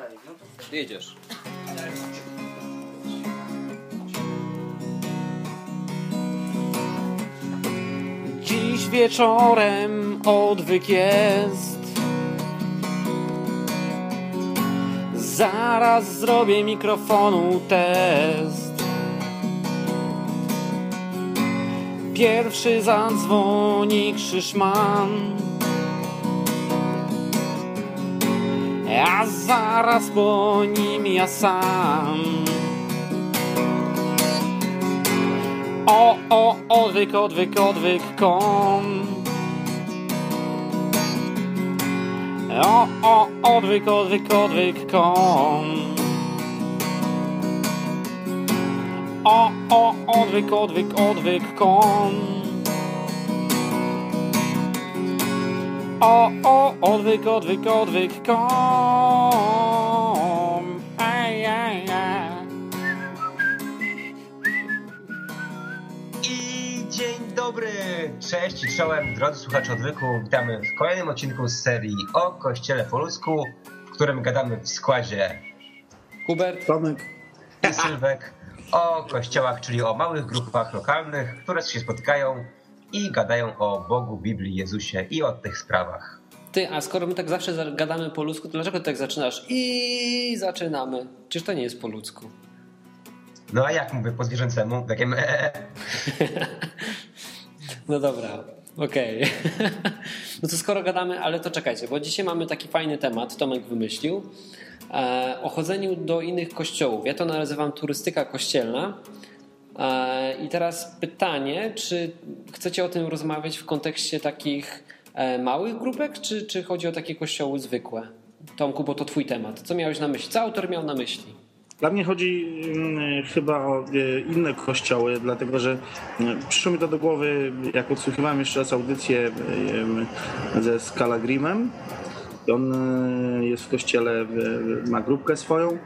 Czaj, no to Jedziesz. Dziś wieczorem odwyk jest. Zaraz zrobię mikrofonu test. Pierwszy zadzwoni Krzyszman. A zaraz po nim ja sam. O, o, odwyk, odwyk, odwyk, kom. O, o, odwyk, odwyk, odwyk, kom. O, o, odwyk, odwyk, odwyk, kom. O, o, odwyk, odwyk, odwyk, kom. Aj, aj, aj. I dzień dobry! Cześć i czołem, drodzy słuchacze odwyku. Witamy w kolejnym odcinku z serii o Kościele po ludzku, w którym gadamy w składzie Hubert, Tomek. i Sylwek o kościołach, czyli o małych grupach lokalnych, które się spotykają i gadają o Bogu, Biblii, Jezusie i o tych sprawach. ty, a skoro my tak zawsze za- gadamy po ludzku, to dlaczego ty tak zaczynasz? I zaczynamy. Czyż to nie jest po ludzku? No a jak mówię po zwierzęcemu? Takim e, No dobra, okej. No to skoro gadamy, ale to czekajcie, bo dzisiaj mamy taki fajny temat, Tomek wymyślił, e, o chodzeniu do innych kościołów. Ja to nazywam turystyka kościelna. E, I teraz pytanie, czy chcecie o tym rozmawiać w kontekście takich e, małych grupek, czy, czy chodzi o takie kościoły zwykłe? Tomku, bo to twój temat. Co miałeś na myśli? Co autor miał na myśli? Dla mnie chodzi mm, chyba o e, inne kościoły, dlatego że mm, przyszło mi to do głowy, jak odsłuchiwałem jeszcze raz audycję ze Scalagrimem. On jest w kościele, ma grupkę swoją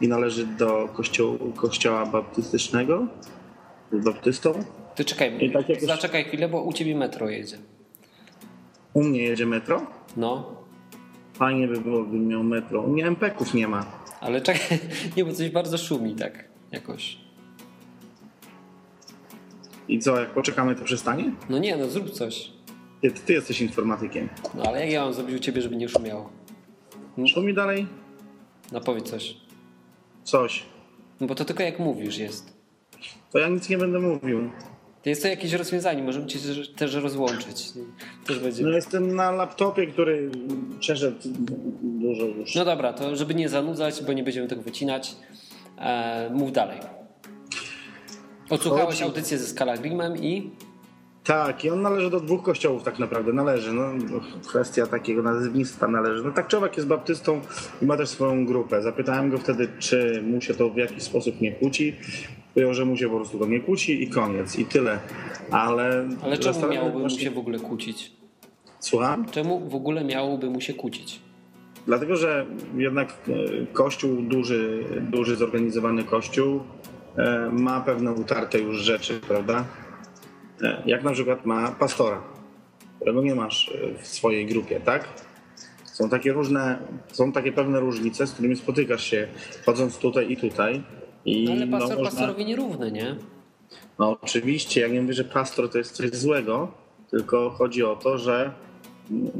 i należy do kościołu, kościoła baptystycznego. Baptystą. Ty czekaj, tak jakoś- zaczekaj chwilę, bo u ciebie metro jedzie. U mnie jedzie metro. No, Fajnie by było, gdybym miał metro. U mnie MPK-ów nie ma. ale czekaj, nie, bo coś bardzo szumi tak jakoś. I co, jak poczekamy, to przestanie? No nie, no zrób coś. Ty, ty jesteś informatykiem. No ale jak ja mam zrobić u ciebie, żeby nie szumiało? Co mi dalej? No powiedz coś. Coś. No bo to tylko jak mówisz jest. To ja nic nie będę mówił. To jest to jakieś rozwiązanie, możemy cię też- rozłączyć. Też będzie. No jestem na laptopie, który przeszedł dużo już. No dobra, to żeby nie zanudzać, bo nie będziemy tego wycinać, e, mów dalej. Odsłuchałeś audycję ze Scalagrimem i... Tak, i on należy do dwóch kościołów tak naprawdę, należy. No, kwestia takiego nazewnictwa należy. No tak człowiek jest baptystą i ma też swoją grupę. Zapytałem go wtedy, czy mu się to w jakiś sposób nie kłóci. Powiedział, że mu się po prostu to nie kłóci i koniec, i tyle. Ale... Ale czemu miałoby mu się w ogóle kłócić? Słucham? Czemu w ogóle miałoby mu się kłócić? Dlatego, że jednak e, kościół, duży, duży zorganizowany kościół e, ma pewne utarte już rzeczy, prawda? Jak na przykład ma pastora, którego nie masz e, w swojej grupie, tak? Są takie różne, są takie pewne różnice, z którymi spotykasz się chodząc tutaj i tutaj. I No ale pastor no, można- pastorowi nierówny, nie? no oczywiście, ja nie mówię, że pastor to jest coś złego, tylko chodzi o to, że mm,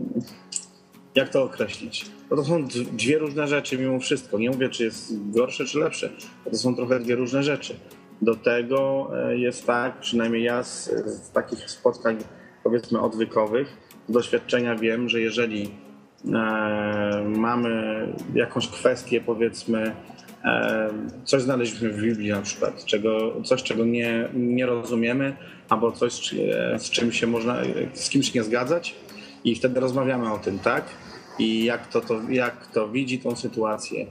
jak to określić? No to są dwie różne rzeczy mimo wszystko. Nie mówię, czy jest gorsze, czy lepsze. To są trochę dwie różne rzeczy. Do tego e, jest tak, przynajmniej ja z, z takich spotkań powiedzmy odwykowych, z doświadczenia wiem, że jeżeli e, mamy jakąś kwestię powiedzmy e, coś znaleźliśmy w Biblii na przykład, czego, coś czego nie, nie rozumiemy, albo coś z czym się można, z kimś nie zgadzać i wtedy rozmawiamy o tym, tak? I jak to, to, jak to widzi tą sytuację.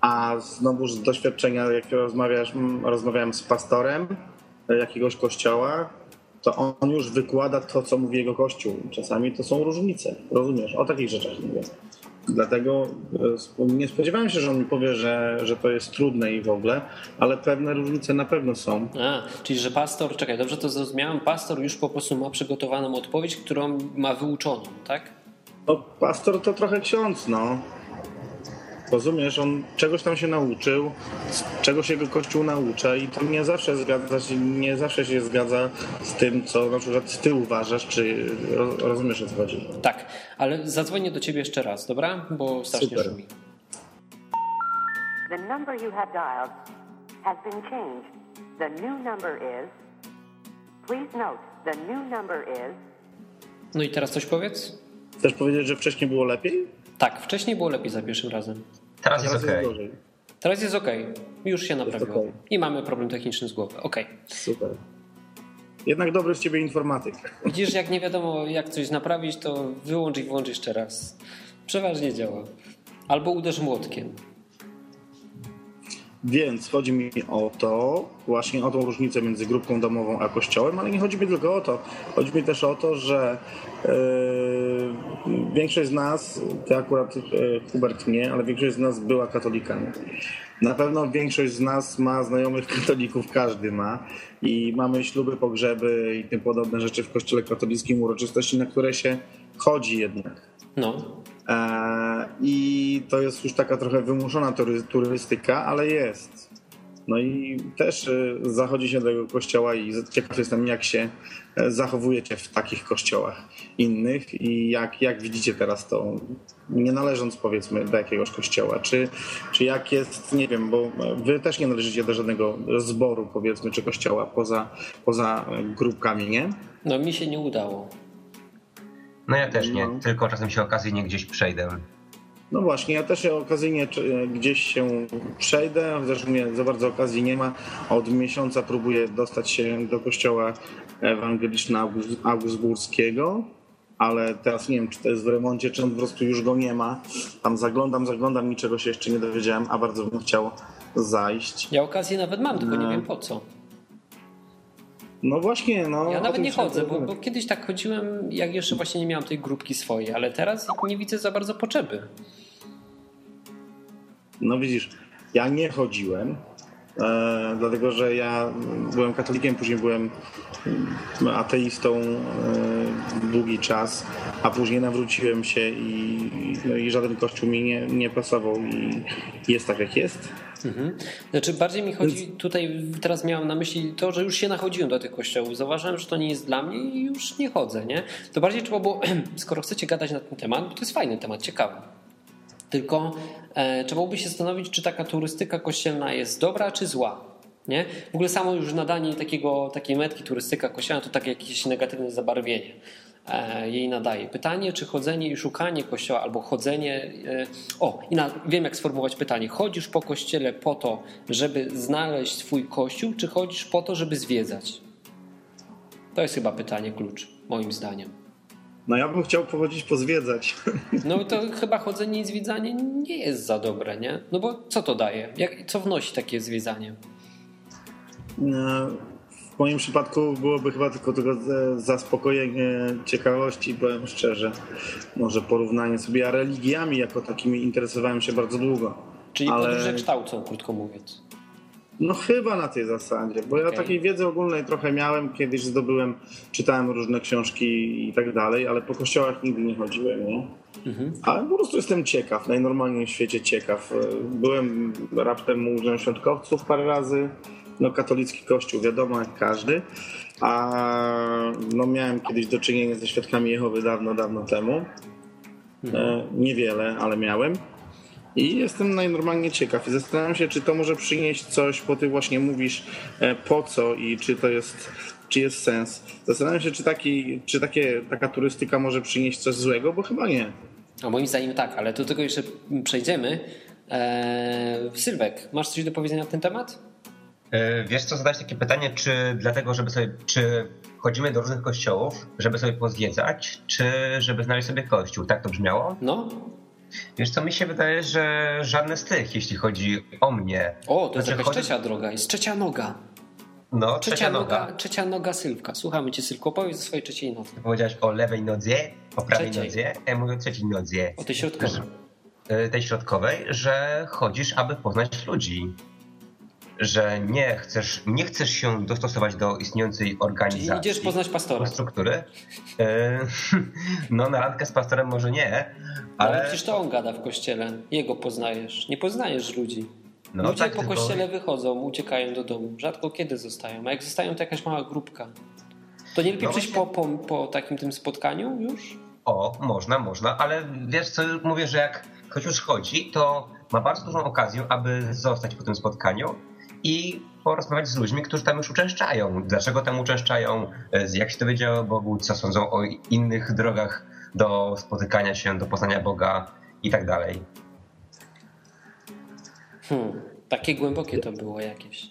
A znowu z doświadczenia, jak rozmawiasz, m, rozmawiałem z pastorem e, jakiegoś kościoła, to on już wykłada to, co mówi jego kościół. Czasami to są różnice, rozumiesz? O takich rzeczach mówię. Dlatego e, nie spodziewałem się, że on mi powie, że, że to jest trudne i w ogóle, ale pewne różnice na pewno są. A, czyli że pastor, czekaj, dobrze to zrozumiałem, pastor już po prostu ma przygotowaną odpowiedź, którą ma wyuczoną, tak? No, pastor to trochę ksiądz, no. Rozumiesz, on czegoś tam się nauczył, czegoś jego kościół naucza i to nie zawsze zgadza się, nie zawsze się zgadza z tym, co na przykład ty uważasz, czy ro- rozumiesz o co chodzi. Tak, ale zadzwonię do ciebie jeszcze raz, dobra? Bo strasznie Super. szumi. The number you have dialed has been changed. The new number is. Please note, the new number is. No i teraz coś powiedz? Chcesz powiedzieć, że wcześniej było lepiej? Tak, wcześniej było lepiej za pierwszym razem. Teraz jest Teraz okej. jest gorzej. Teraz jest ok, już się naprawiło. okej. I mamy problem techniczny z głowy. Ok. Super. Jednak dobry z ciebie informatyk. Widzisz, jak nie wiadomo, jak coś naprawić, to wyłącz i włącz jeszcze raz. Przeważnie działa. Albo uderz młotkiem. Więc chodzi mi o to, właśnie o tą różnicę między grupką domową a kościołem, ale nie chodzi mi tylko o to. Chodzi mi też o to, że e, większość z nas, ty akurat e, Hubert nie, ale większość z nas była katolikami. Na pewno większość z nas ma znajomych katolików, każdy ma i mamy śluby, pogrzeby i tym podobne rzeczy w kościele katolickim, uroczystości, na które się chodzi jednak. No, I to jest już taka trochę wymuszona tury, turystyka, ale jest. No i też e, zachodzi się do tego kościoła i ciekaw jestem, jak się e, zachowujecie w takich kościołach innych i jak, jak widzicie teraz to, nie należąc powiedzmy do jakiegoś kościoła, czy, czy jak jest, nie wiem, bo wy też nie należycie do żadnego zboru powiedzmy, czy kościoła poza, poza e, grupkami, nie? no mi się nie udało. No ja też nie, No. tylko czasem się okazyjnie gdzieś przejdę. No właśnie, ja też okazyjnie gdzieś się przejdę, chociaż u mnie za bardzo okazji nie ma. Od miesiąca próbuję dostać się do kościoła ewangeliczno-augsburskiego, ale teraz nie wiem, czy to jest w remoncie, czy on po prostu już go nie ma. Tam zaglądam, zaglądam, niczego się jeszcze nie dowiedziałem, a bardzo bym chciał zajść. Ja okazję nawet mam, tylko nie No. wiem po co. No właśnie, no. Ja nawet nie chodzę, bo, bo kiedyś tak chodziłem, jak jeszcze właśnie nie miałem tej grupki swojej, ale teraz nie widzę za bardzo potrzeby. No widzisz, ja nie chodziłem, e, dlatego że ja byłem katolikiem, później byłem ateistą e, długi czas, a później nawróciłem się i, no i żaden kościół mi nie, nie pasował i jest tak jak jest. Mhm. Znaczy bardziej mi chodzi, tutaj teraz miałem na myśli to, że już się nachodziłem do tych kościołów. Zauważyłem, że to nie jest dla mnie i już nie chodzę, nie? To bardziej trzeba było, skoro chcecie gadać na ten temat, bo to jest fajny temat, ciekawy. Tylko e, trzeba byłoby się zastanowić, czy taka turystyka kościelna jest dobra, czy zła. Nie? W ogóle samo już nadanie takiego, takiej metki turystyka kościelna to takie jakieś negatywne zabarwienie e, jej nadaje. Pytanie, czy chodzenie i szukanie kościoła, albo chodzenie. E, o, i na, wiem jak sformułować pytanie. Chodzisz po kościele po to, żeby znaleźć swój kościół, czy chodzisz po to, żeby zwiedzać? To jest chyba pytanie klucz, moim zdaniem. No ja bym chciał pochodzić pozwiedzać. No to chyba chodzenie i zwiedzanie nie jest za dobre, nie? No bo co to daje? Jak, co wnosi takie zwiedzanie? E, W moim przypadku byłoby chyba tylko, tylko e, zaspokojenie ciekawości, powiem szczerze. Może porównanie sobie, a religiami jako takimi interesowałem się bardzo długo. Czyli Ale- podróże kształcą, krótko mówiąc. No chyba na tej zasadzie, bo ja takiej wiedzy ogólnej trochę miałem, kiedyś zdobyłem, czytałem różne książki i tak dalej, ale po kościołach nigdy nie chodziłem, nie? Ale po prostu jestem ciekaw, najnormalniej w świecie ciekaw. Byłem raptem u świątkowców parę razy, no katolicki kościół wiadomo jak każdy, a no miałem kiedyś do czynienia ze świadkami Jehowy dawno, dawno temu. E, niewiele, ale miałem. I jestem najnormalniej ciekaw i zastanawiam się, czy to może przynieść coś, bo ty właśnie mówisz e, po co i czy to jest, czy jest sens. Zastanawiam się, czy, taki, czy takie, taka turystyka może przynieść coś złego, bo chyba nie. A moim zdaniem tak, ale do tego jeszcze przejdziemy. Eee, Sylwek, masz coś do powiedzenia na ten temat? E, Wiesz co, zadać takie pytanie, czy dlatego, żeby sobie, czy chodzimy do różnych kościołów, żeby sobie pozwiedzać, czy żeby znaleźć sobie kościół? Tak to brzmiało? No. Wiesz co, mi się wydaje, że żadne z tych, jeśli chodzi o mnie. O, to jest Znaczy, jakaś chodzi- trzecia droga, jest trzecia noga. No, Trzecia, noga. trzecia noga Sylwka. Słuchamy cię, Sylwku, opowiedz o swojej trzeciej nodze. Powiedziałeś o lewej nodze, o prawej Trzeciej. nodze, ja mówię o trzeciej nodze. O tej środkowej. E, Tej środkowej, że chodzisz, aby poznać ludzi. Że nie chcesz, nie chcesz się dostosować do istniejącej Czyli organizacji. idziesz poznać pastora. struktury. E, No na randkę z pastorem może nie, Ale ale przecież to on gada w kościele. Jego poznajesz. Nie poznajesz ludzi. no Ludzie tak, po kościele wychodzą, uciekają do domu. Rzadko kiedy zostają. A jak zostają, to jakaś mała grupka. To nie lepiej No przyjść po, po, po takim tym spotkaniu już? O, można, można, ale wiesz co, mówię, że jak ktoś już chodzi, to ma bardzo dużą okazję, aby zostać po tym spotkaniu i porozmawiać z ludźmi, którzy tam już uczęszczają. Dlaczego tam uczęszczają, e, jak się dowiedziało o Bogu, co sądzą o innych drogach do spotykania się, do poznania Boga i tak dalej. Hmm, takie głębokie to było jakieś.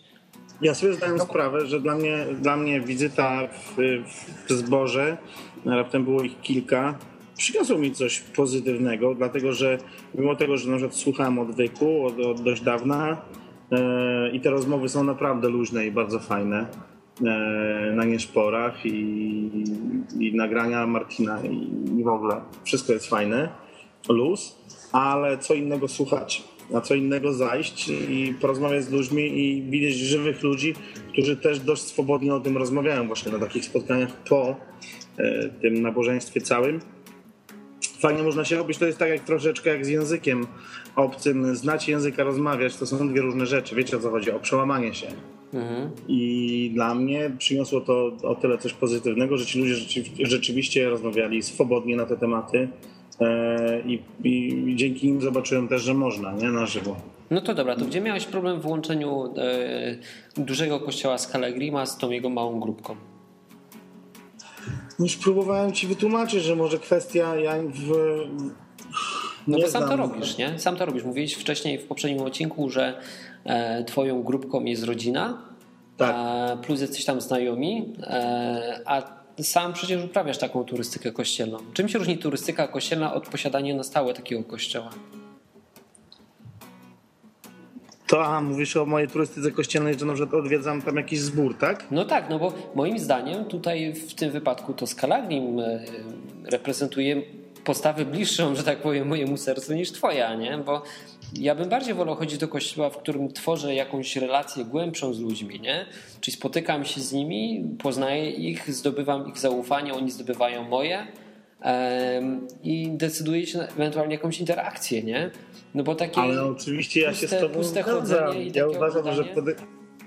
Ja sobie zdaję sprawę, że dla mnie, dla mnie wizyta w, w zborze, raptem było ich kilka, przyniosło mi coś pozytywnego, dlatego że mimo tego, że na przykład słuchałem odwyku od, od dość dawna i te rozmowy są naprawdę luźne i bardzo fajne e, na nieszporach i, i nagrania Martina i, i w ogóle wszystko jest fajne, luz, ale co innego słuchać a co innego zajść i porozmawiać z ludźmi i widzieć żywych ludzi, którzy też dość swobodnie o tym rozmawiają właśnie na takich spotkaniach po e, tym nabożeństwie całym. Fajnie można się robić, to jest tak jak troszeczkę jak z językiem obcym. Znać języka, rozmawiać, to są dwie różne rzeczy. Wiecie o co chodzi? O przełamanie się. Mhm. I dla mnie przyniosło to o tyle coś pozytywnego, że ci ludzie rzeczy- rzeczywiście rozmawiali swobodnie na te tematy e, i, i dzięki nim zobaczyłem też, że można, nie? Na żywo. No to dobra, to gdzie miałeś problem w łączeniu e, dużego kościoła z Calegrima z tą jego małą grupką? Już próbowałem ci wytłumaczyć, że może kwestia ja w... No bo sam to robisz, nie? Sam to robisz. Mówiłeś wcześniej w poprzednim odcinku, że e, twoją grupką jest rodzina, Tak. e, plus jesteś tam znajomi, e, a sam przecież uprawiasz taką turystykę kościelną. Czym się różni turystyka kościelna od posiadania na stałe takiego kościoła? To a, mówisz o mojej turystyce kościelnej, że na przykład odwiedzam tam jakiś zbór, tak? No tak, no bo moim zdaniem tutaj w tym wypadku to Skalagrim e, reprezentuje postawę bliższą, że tak powiem, mojemu sercu niż twoja, nie? Bo ja bym bardziej wolał chodzić do kościoła, w którym tworzę jakąś relację głębszą z ludźmi, nie? Czyli spotykam się z nimi, poznaję ich, zdobywam ich zaufanie, oni zdobywają moje i decyduję się ewentualnie jakąś interakcję, nie? No bo takie... Ale oczywiście ja się puste- z tobą puste chodzenie i Ja uważam, że.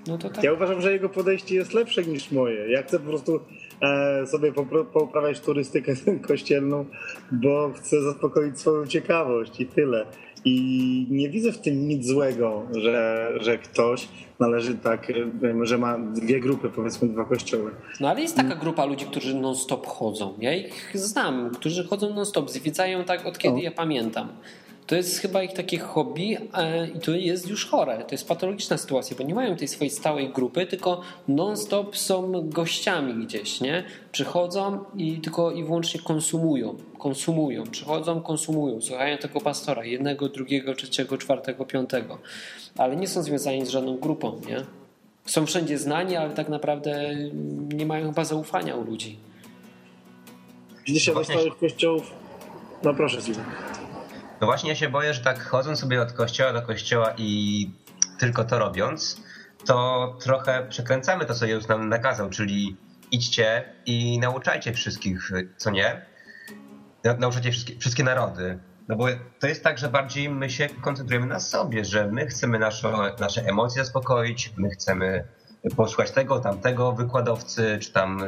No tak. ja uważam, że jego podejście jest lepsze niż moje. Ja chcę po prostu e, sobie popro- poprawiać turystykę kościelną, bo chcę zaspokoić swoją ciekawość i tyle. I nie widzę w tym nic złego, że, że ktoś należy tak, e, że ma dwie grupy, powiedzmy dwa kościoły. No ale jest taka grupa ludzi, którzy non-stop chodzą. Ja ich znam, którzy chodzą non-stop, zwiedzają tak od kiedy O. ja pamiętam. To jest chyba ich takie hobby e, i to jest już chore. To jest patologiczna sytuacja, bo nie mają tej swojej stałej grupy, tylko non-stop są gościami gdzieś, nie? Przychodzą i tylko i wyłącznie konsumują. Konsumują, przychodzą, konsumują, słuchają tego pastora, jednego, drugiego, trzeciego, czwartego, piątego. Ale nie są związani z żadną grupą, nie? Są wszędzie znani, ale tak naprawdę nie mają chyba zaufania u ludzi. Dzisiaj do Właśnie- stałych kościołów... No proszę, Steven. No właśnie ja się boję, że tak chodząc sobie od kościoła do kościoła i tylko to robiąc, to trochę przekręcamy to, co Jezus nam nakazał, czyli idźcie i nauczajcie wszystkich, co nie? Na- Nauczajcie wszystkie, wszystkie narody. No bo to jest tak, że bardziej my się koncentrujemy na sobie, że my chcemy nasze, nasze emocje zaspokoić, my chcemy posłuchać tego, tamtego wykładowcy, czy tam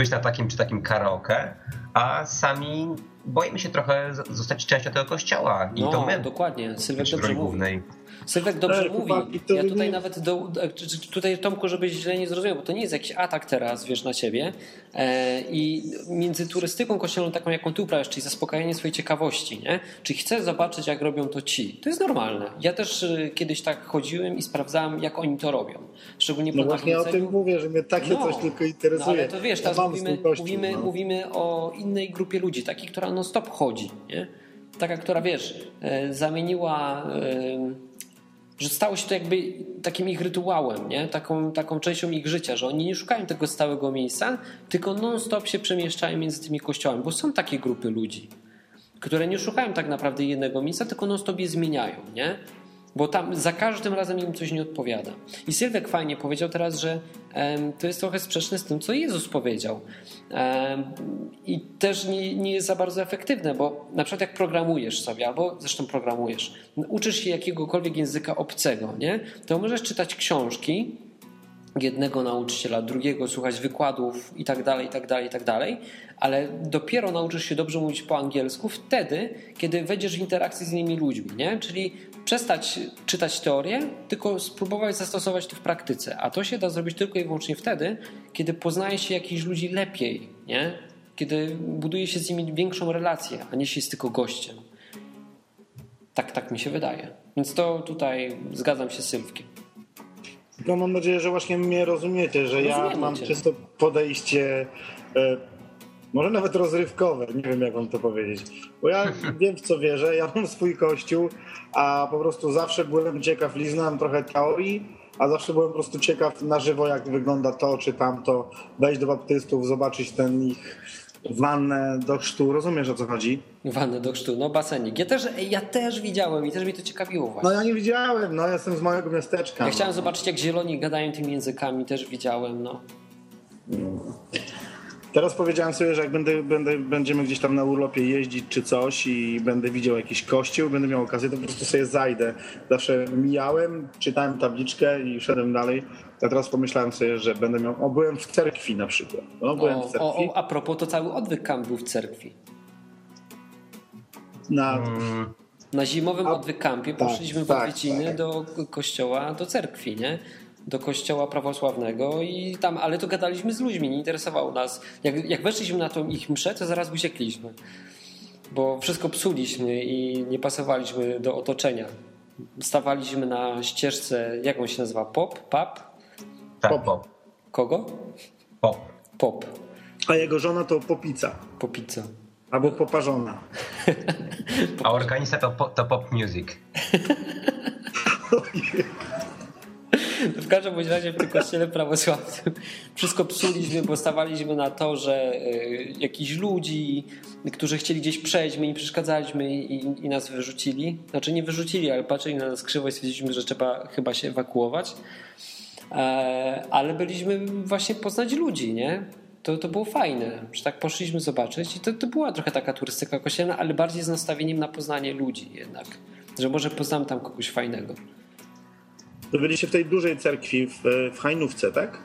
być na takim czy takim karaoke, a sami boimy się trochę zostać częścią tego kościoła. I No, to my dokładnie. Sylwek dobrze mówi. głównej. Sylwek dobrze Ej, mówi. Ja tutaj nie- nawet do, czy- czy- tutaj Tomku, żebyś źle nie zrozumiał, bo to nie jest jakiś atak teraz, wiesz, na ciebie. E, I między turystyką kościelną taką, jaką ty uprawiasz, czyli zaspokajanie swojej ciekawości, nie? Czyli chcę zobaczyć, jak robią to ci. To jest normalne. Ja też e, kiedyś tak chodziłem i sprawdzałem, jak oni to robią. Szczególnie No właśnie o tym mówię, że mnie takie coś tylko interesuje. No ale to wiesz, Ja teraz z mówimy, kościół, mówimy, no. mówimy o innej grupie ludzi, takiej, która non stop chodzi, nie? Taka, która wiesz, e, zamieniła, e, że stało się to jakby takim ich rytuałem, nie? Taką, taką częścią ich życia, że oni nie szukają tego stałego miejsca, tylko non stop się przemieszczają między tymi kościołami, bo są takie grupy ludzi, które nie szukają tak naprawdę jednego miejsca, tylko non stop je zmieniają, nie? Bo tam za każdym razem im coś nie odpowiada. I Sylwek fajnie powiedział teraz, że em, to jest trochę sprzeczne z tym, co Jezus powiedział. Em, I też nie, nie jest za bardzo efektywne, bo na przykład jak programujesz sobie, albo zresztą programujesz, uczysz się jakiegokolwiek języka obcego, nie? to możesz czytać książki, jednego nauczyciela, drugiego słuchać wykładów i tak dalej, i tak dalej, i tak dalej, ale dopiero nauczysz się dobrze mówić po angielsku wtedy, kiedy wejdziesz w interakcję z innymi ludźmi, nie? Czyli przestać czytać teorię, tylko spróbować zastosować to w praktyce, a to się da zrobić tylko i wyłącznie wtedy, kiedy poznaje się jakichś ludzi lepiej, nie? Kiedy buduje się z nimi większą relację, a nie się jest tylko gościem. Tak, tak mi się wydaje. Więc to tutaj zgadzam się z Sylwkiem. No mam nadzieję, że właśnie mnie rozumiecie, że ja mam cię. czysto podejście e, może nawet rozrywkowe, nie wiem jak wam to powiedzieć. Bo ja wiem w co wierzę, ja mam swój kościół, a po prostu zawsze byłem ciekaw, liznąłem trochę teorii, a zawsze byłem po prostu ciekaw na żywo jak wygląda to czy tamto, wejść do baptystów, zobaczyć ten ich wannę do chrztu, rozumiesz o co chodzi? Wannę do chrztu, no basenik. Ja też, ja też widziałem i też mnie to ciekawiło No właśnie. ja nie widziałem, no jestem z małego miasteczka. Ja chciałem zobaczyć, jak zieloni gadają tymi językami, też widziałem, no. Teraz powiedziałem sobie, że jak będę, będę, będziemy gdzieś tam na urlopie jeździć czy coś i będę widział jakiś kościół, będę miał okazję, to po prostu sobie zajdę. Zawsze mijałem, czytałem tabliczkę i szedłem dalej. A teraz pomyślałem sobie, że będę miał... O, byłem w cerkwi na przykład. No, byłem O, w o, cerkwi. o, a propos, to cały odwyk camp był w cerkwi. Na, Mm, Na zimowym A- odwyk campie tak, poszliśmy w tak, odwiedziny tak. do kościoła, do cerkwi, nie? Do kościoła prawosławnego i tam, ale to gadaliśmy z ludźmi, nie interesowało nas. Jak, jak weszliśmy na tą ich mszę, to zaraz uciekliśmy. Bo wszystko psuliśmy i nie pasowaliśmy do otoczenia. Stawaliśmy na ścieżce, jak on się nazywa? Pop? Pap? tak, Pop. pop. Kogo? Pop. Pop. a jego żona to popica. Popica. Albo poparzona. A organista to, po- to pop music. W każdym bądź razie w tym kościele prawosławnym wszystko psuliśmy, bo stawaliśmy na to, że y, jakiś ludzi, którzy chcieli gdzieś przejść, my im przeszkadzaliśmy i, i nas wyrzucili. Znaczy nie wyrzucili, ale patrzyli na nas krzywo i stwierdziliśmy, że trzeba chyba się ewakuować. E, ale byliśmy właśnie poznać ludzi, nie? To, to było fajne, że tak poszliśmy zobaczyć i to, to była trochę taka turystyka kościelna, ale bardziej z nastawieniem na poznanie ludzi jednak. Że może poznam tam kogoś fajnego. To byliście w tej dużej cerkwi w, w Hajnówce, tak?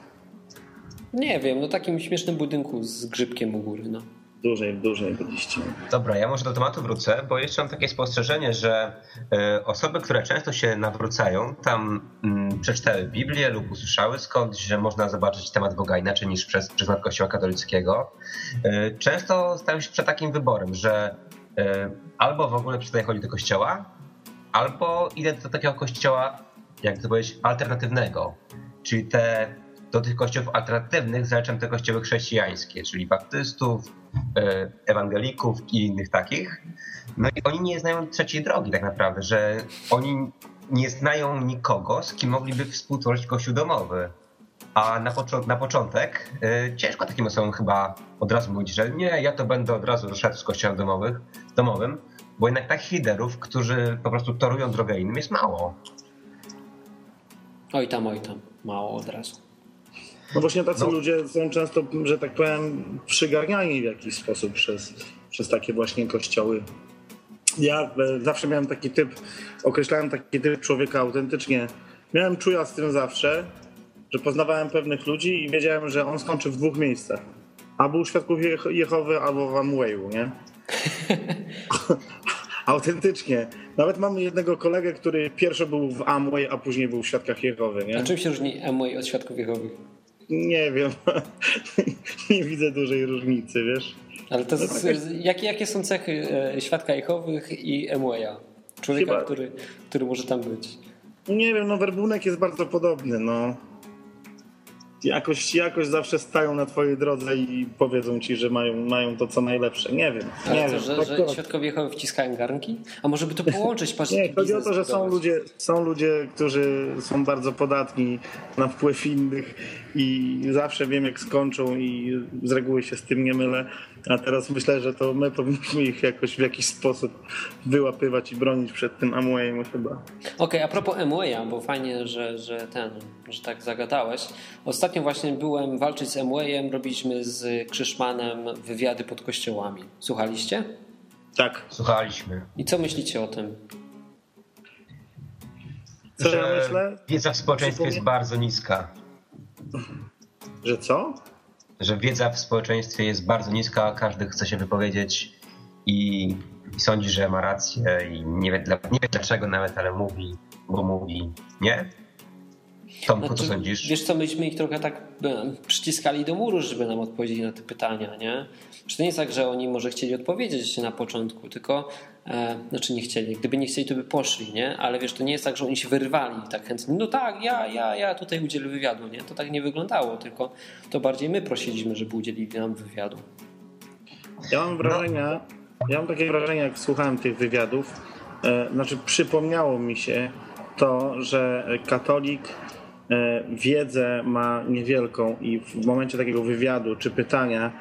Nie wiem, no takim śmiesznym budynku z grzybkiem u góry, no. Dużej, dużej byliście. Dobra, ja może do tematu wrócę, bo jeszcze mam takie spostrzeżenie, że e, osoby, które często się nawrócają, tam mm, przeczytały Biblię lub usłyszały skądś, że można zobaczyć temat Boga inaczej niż przez pryzmat Kościoła katolickiego, e, często stają się przed takim wyborem, że e, albo w ogóle przestaję chodzić do kościoła, albo idę do takiego kościoła, jak to powiedzieć, alternatywnego. Czyli te, do tych kościołów alternatywnych zaliczam te kościoły chrześcijańskie, czyli baptystów, e, ewangelików i innych takich. No i oni nie znają trzeciej drogi tak naprawdę, że oni nie znają nikogo, z kim mogliby współtworzyć kościół domowy. A na, na początek e, ciężko takim osobom chyba od razu mówić, że nie, ja to będę od razu szedł z kościołem domowych, domowym, bo jednak takich liderów, którzy po prostu torują drogę innym jest mało. Oj tam, oj tam. Mało od razu. No właśnie tacy No. ludzie są często, że tak powiem, przygarniani w jakiś sposób przez, przez takie właśnie kościoły. Ja e, zawsze miałem taki typ, określałem taki typ człowieka autentycznie. Miałem czuja z tym zawsze, że poznawałem pewnych ludzi i wiedziałem, że on skończy w dwóch miejscach. Albo u Świadków Jeh- Jehowy, albo w Amwayu, nie? Autentycznie. Nawet mamy jednego kolegę, który pierwszy był w Amway, a później był w Świadkach Jehowy, nie? A czym się różni Amway od Świadków Jehowych? Nie wiem. nie widzę dużej różnicy, wiesz? Ale to z, jakie, jakie są cechy e, Świadka Jehowych i Amwaya? Człowieka, Chyba- który, który może tam być. Nie wiem, no werbunek jest bardzo podobny, no. Jakoś, jakoś zawsze stają na twojej drodze i powiedzą ci, że mają, mają to co najlepsze. Nie wiem. Ale nie to, wiem. że, Tak że to- świadkowie Jehowy wciskają garnki? A może by to połączyć? Patrz, Nie, chodzi o to, że są ludzie, są ludzie, którzy są bardzo podatni na wpływ innych i zawsze wiem, jak skończą i z reguły się z tym nie mylę. A teraz myślę, że to my powinniśmy ich jakoś w jakiś sposób wyłapywać i bronić przed tym Amwayem chyba. Okej, a propos Amwaya, bo fajnie, że, że ten, że tak zagadałeś. Ostatnio właśnie byłem walczyć z Amwayem, robiliśmy z Krzyszmanem wywiady pod kościołami. Słuchaliście? Tak. Słuchaliśmy. I co myślicie o tym? Co ja że myślę? wiedza w społeczeństwie jest bardzo niska. Że co? Że wiedza w społeczeństwie jest bardzo niska, każdy chce się wypowiedzieć i, i sądzi, że ma rację i nie wie, dla, nie wie dlaczego nawet, ale mówi, bo mówi. Nie? Tomku, co Znaczy, sądzisz? Wiesz co, myśmy ich trochę tak e, przyciskali do muru, żeby nam odpowiedzieli na te pytania, nie? Czy to nie jest tak, że oni może chcieli odpowiedzieć na początku, tylko, e, znaczy nie chcieli, gdyby nie chcieli, to by poszli, nie? Ale wiesz, to nie jest tak, że oni się wyrwali tak chętnie, no tak, ja, ja, ja tutaj udzielę wywiadu, nie? To tak nie wyglądało, tylko to bardziej my prosiliśmy, żeby udzielili nam wywiadu. Ja mam wrażenie, ja mam takie wrażenie, jak słuchałem tych wywiadów, e, znaczy przypomniało mi się to, że katolik wiedzę ma niewielką i w momencie takiego wywiadu czy pytania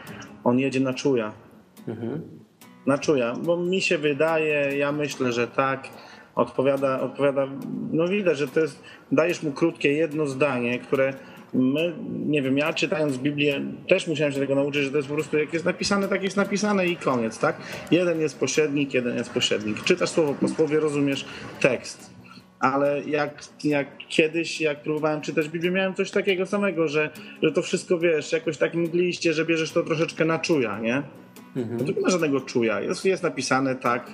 on jedzie na czuja. Na czuja, bo mi się wydaje, ja myślę, że tak. Odpowiada, odpowiada, no widać, że to jest, dajesz mu krótkie jedno zdanie, które my, nie wiem, ja czytając Biblię też musiałem się tego nauczyć, że to jest po prostu jak jest napisane, tak jest napisane i koniec, tak? Jeden jest pośrednik, jeden jest pośrednik. Czytasz słowo po słowie, rozumiesz tekst. Ale jak, jak kiedyś, jak próbowałem czytać Biblię, miałem coś takiego samego, że, że to wszystko wiesz, jakoś tak mgliście, że bierzesz to troszeczkę na czuja, nie? No to nie ma żadnego czuja. Jest, jest napisane tak.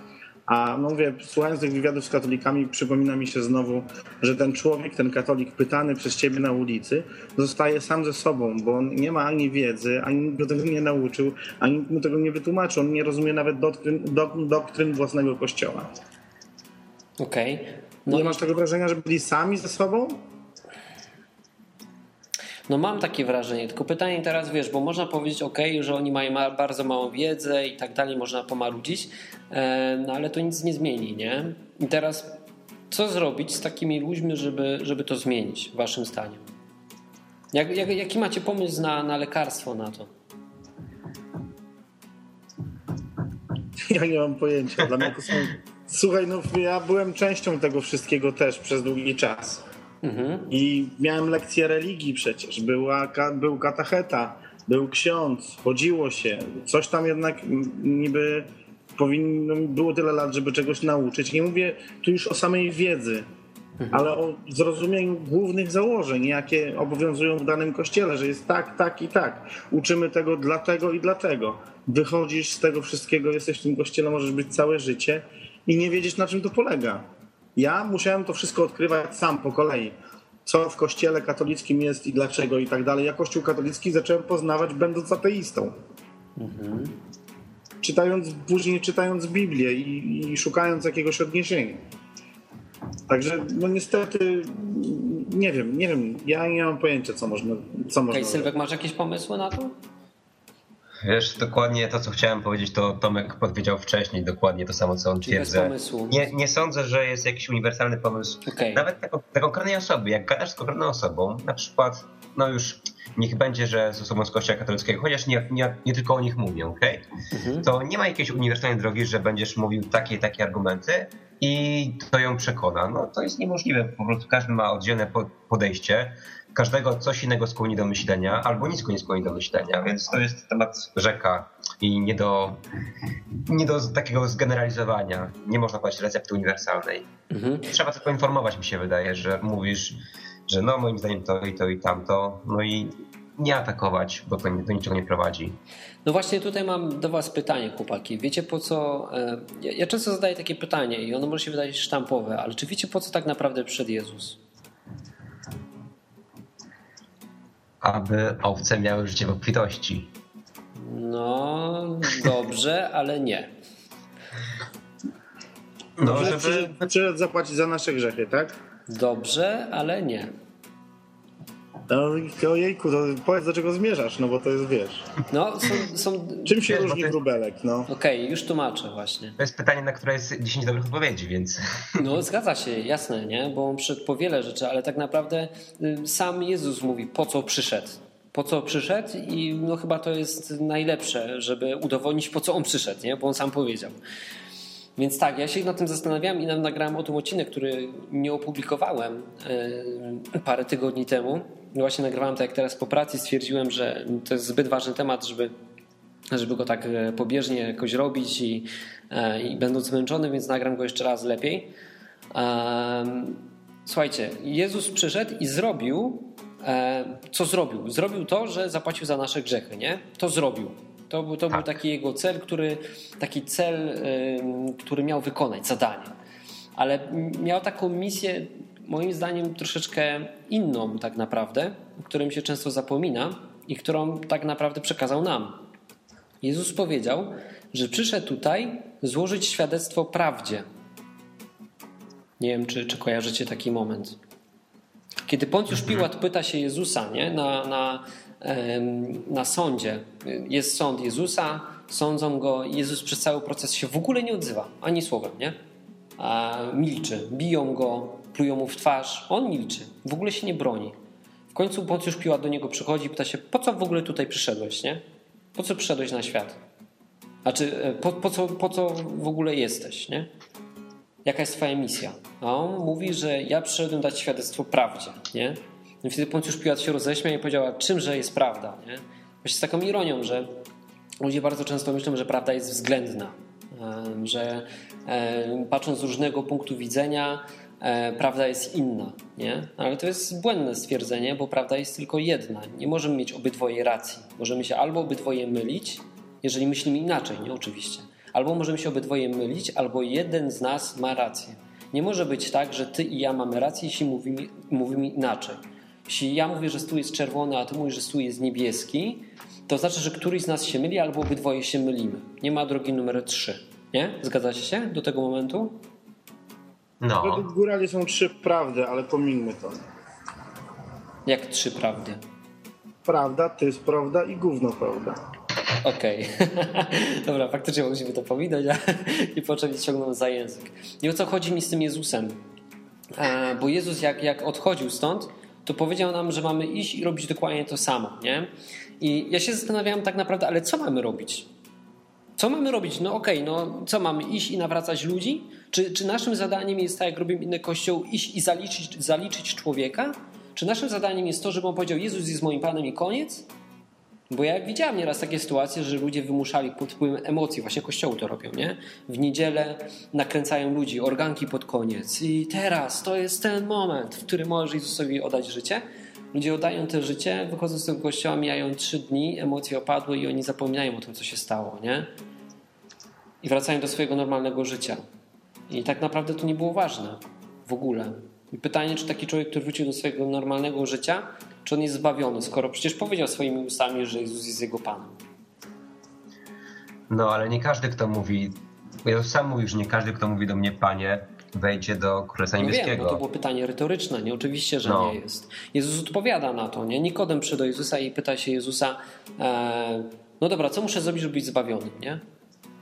A no mówię, słuchając tych wywiadów z katolikami, przypomina mi się znowu, że ten człowiek, ten katolik pytany przez ciebie na ulicy, zostaje sam ze sobą, bo on nie ma ani wiedzy, ani nikt go tego nie nauczył, ani nikt mu tego nie wytłumaczył. On nie rozumie nawet doktryn, dok, doktryn własnego kościoła. Okej. No, nie masz tego wrażenia, że byli sami ze sobą? No mam takie wrażenie, tylko pytanie teraz, wiesz, bo można powiedzieć, ok, że oni mają ma- bardzo małą wiedzę i tak dalej, można pomarudzić, e, no ale to nic nie zmieni, nie? I teraz co zrobić z takimi ludźmi, żeby, żeby to zmienić, waszym zdaniem? Jak, jak, jaki macie pomysł na, na lekarstwo na to? Ja nie mam pojęcia. Dla mnie to są... Słuchaj, no ja byłem częścią tego wszystkiego też przez długi czas. I miałem lekcje religii przecież. Była, był katecheta, był ksiądz, chodziło się. Coś tam jednak niby powinno, było tyle lat, żeby czegoś nauczyć. Nie mówię tu już o samej wiedzy, ale o zrozumieniu głównych założeń, jakie obowiązują w danym kościele, że jest tak, tak i tak. Uczymy tego dlatego i dlatego. Wychodzisz z tego wszystkiego, jesteś w tym kościele, możesz być całe życie i nie wiedzieć, na czym to polega. Ja musiałem to wszystko odkrywać sam po kolei. Co w kościele katolickim jest i dlaczego i tak dalej. Ja kościół katolicki zacząłem poznawać będąc ateistą. Czytając, później czytając Biblię i, i szukając jakiegoś odniesienia. Także no niestety nie wiem, nie wiem, ja nie mam pojęcia co można, co można Okej, Sylwek, masz jakieś pomysły na to? Wiesz, dokładnie to, co chciałem powiedzieć, to Tomek powiedział wcześniej, dokładnie to samo, co on Czyli twierdzi. Nie, nie sądzę, że jest jakiś uniwersalny pomysł. Okej. Nawet dla, dla konkretnej osoby, jak gadasz z konkretną osobą, na przykład, no już niech będzie, że z osobą z kościoła katolickiego, chociaż nie, nie, nie tylko o nich mówię, okej? To nie ma jakiejś uniwersalnej drogi, że będziesz mówił takie i takie argumenty i to ją przekona. No to jest niemożliwe, po prostu każdy ma oddzielne po- podejście, każdego coś innego skłoni do myślenia, albo nic go nie skłoni do myślenia, więc to jest temat rzeka i nie do, nie do takiego zgeneralizowania. Nie można podać recepty uniwersalnej. Trzeba tylko informować, mi się wydaje, że mówisz, że no moim zdaniem to i to i tamto, no i nie atakować, bo to do niczego nie prowadzi. No właśnie tutaj mam do Was pytanie, chłopaki. Wiecie po co. e, Ja, ja często zadaję takie pytanie i ono może się wydać sztampowe, ale czy wiecie po co tak naprawdę przyszedł Jezus? Aby owce miały życie w obfitości. No dobrze, ale nie. No, Że żeby... przyszedł zapłacić za nasze grzechy, tak? Dobrze, ale nie. No, ojejku, to powiedz do czego zmierzasz, no bo to jest, wiesz... No, są... są... Czym się Wiesz, różni jest- wróbelek, no? Okej, już tłumaczę właśnie. To jest pytanie, na które jest 10 dobrych odpowiedzi, więc No zgadza się, jasne, nie? Bo on przyszedł po wiele rzeczy, ale tak naprawdę y, sam Jezus mówi, po co przyszedł. Po co przyszedł i no chyba to jest najlepsze, żeby udowodnić, po co on przyszedł, nie? Bo on sam powiedział. Więc tak, ja się nad tym zastanawiałem i nam nagrałem o tym odcinek, który nie opublikowałem y, parę tygodni temu. Właśnie nagrywałem tak jak teraz po pracy, stwierdziłem, że to jest zbyt ważny temat, żeby żeby go tak e, pobieżnie jakoś robić i, e, i będąc zmęczony, więc nagram go jeszcze raz lepiej. Słuchajcie, Jezus przyszedł i zrobił, e, co zrobił? Zrobił to, że zapłacił za nasze grzechy, nie? To zrobił. To, był- to był taki jego cel, który, taki cel, który miał wykonać, zadanie. Ale miał taką misję, moim zdaniem, troszeczkę inną tak naprawdę, o którym się często zapomina i którą tak naprawdę przekazał nam. Jezus powiedział, że przyszedł tutaj złożyć świadectwo prawdzie. Nie wiem, czy, czy kojarzycie taki moment. Kiedy Poncjusz Piłat pyta się Jezusa nie? Na, na, na sądzie, jest sąd Jezusa, sądzą go, Jezus przez cały proces się w ogóle nie odzywa, ani słowem, nie? A milczy, biją go, plują mu w twarz, on milczy, w ogóle się nie broni. W końcu Poncjusz Piłat do niego przychodzi i pyta się, po co w ogóle tutaj przyszedłeś, nie? Po co przyszedłeś na świat? Znaczy, e, po, po, co, po co w ogóle jesteś, nie? Jaka jest twoja misja? A on mówi, że ja przyszedłem dać świadectwo prawdzie, nie? I wtedy Poncjusz Piłat się roześmiał i powiedział, czymże jest prawda, nie? Właśnie z taką ironią, że ludzie bardzo często myślą, że prawda jest względna, że patrząc z różnego punktu widzenia, e, prawda jest inna, nie? Ale to jest błędne stwierdzenie, bo prawda jest tylko jedna. Nie możemy mieć obydwoje racji. Możemy się albo obydwoje mylić, jeżeli myślimy inaczej, nie oczywiście. Albo możemy się obydwoje mylić, albo jeden z nas ma rację. Nie może być tak, że ty i ja mamy rację, jeśli mówimy, mówimy inaczej. Jeśli ja mówię, że stół jest czerwony, a ty mówisz, że stół jest niebieski, to znaczy, że któryś z nas się myli, albo obydwoje się mylimy. Nie ma drogi numer 3. Nie? Zgadzacie się do tego momentu? No. Według górali są trzy prawdy, ale pomińmy to. Jak trzy prawdy. Prawda, to jest prawda i gówno prawda. Okej. Dobra, faktycznie musimy to pominąć i począć ciągnąć za język. I o co chodzi mi z tym Jezusem? E, bo Jezus jak, jak odchodził stąd, to powiedział nam, że mamy iść i robić dokładnie to samo, nie? I ja się zastanawiałem tak naprawdę, ale co mamy robić? Co mamy robić? No okej, no co mamy iść i nawracać ludzi? Czy, czy naszym zadaniem jest tak, jak robią inne kościoły, iść i zaliczyć, zaliczyć człowieka? Czy naszym zadaniem jest to, żeby on powiedział, Jezus jest moim Panem i koniec? Bo ja widziałem nieraz takie sytuacje, że ludzie wymuszali pod wpływem emocji, właśnie kościoły to robią, nie? W niedzielę nakręcają ludzi, organki pod koniec i teraz to jest ten moment, w którym możesz Jezusowi oddać życie. Ludzie oddają to życie, wychodzą z tego kościoła, mijają trzy dni, emocje opadły i oni zapominają o tym, co się stało, nie? I wracają do swojego normalnego życia. I tak naprawdę to nie było ważne w ogóle. I pytanie, czy taki człowiek, który wrócił do swojego normalnego życia, czy on jest zbawiony, skoro przecież powiedział swoimi ustami, że Jezus jest jego Panem. No, ale nie każdy, kto mówi. Jezus sam mówił, że nie każdy, kto mówi do mnie Panie, wejdzie do Królestwa No wiem, bo to było pytanie retoryczne, nie? Oczywiście, że No. nie jest. Jezus odpowiada na to, nie? Nikodem przyszedł do Jezusa i pyta się Jezusa, e, no dobra, co muszę zrobić, żeby być zbawionym, nie?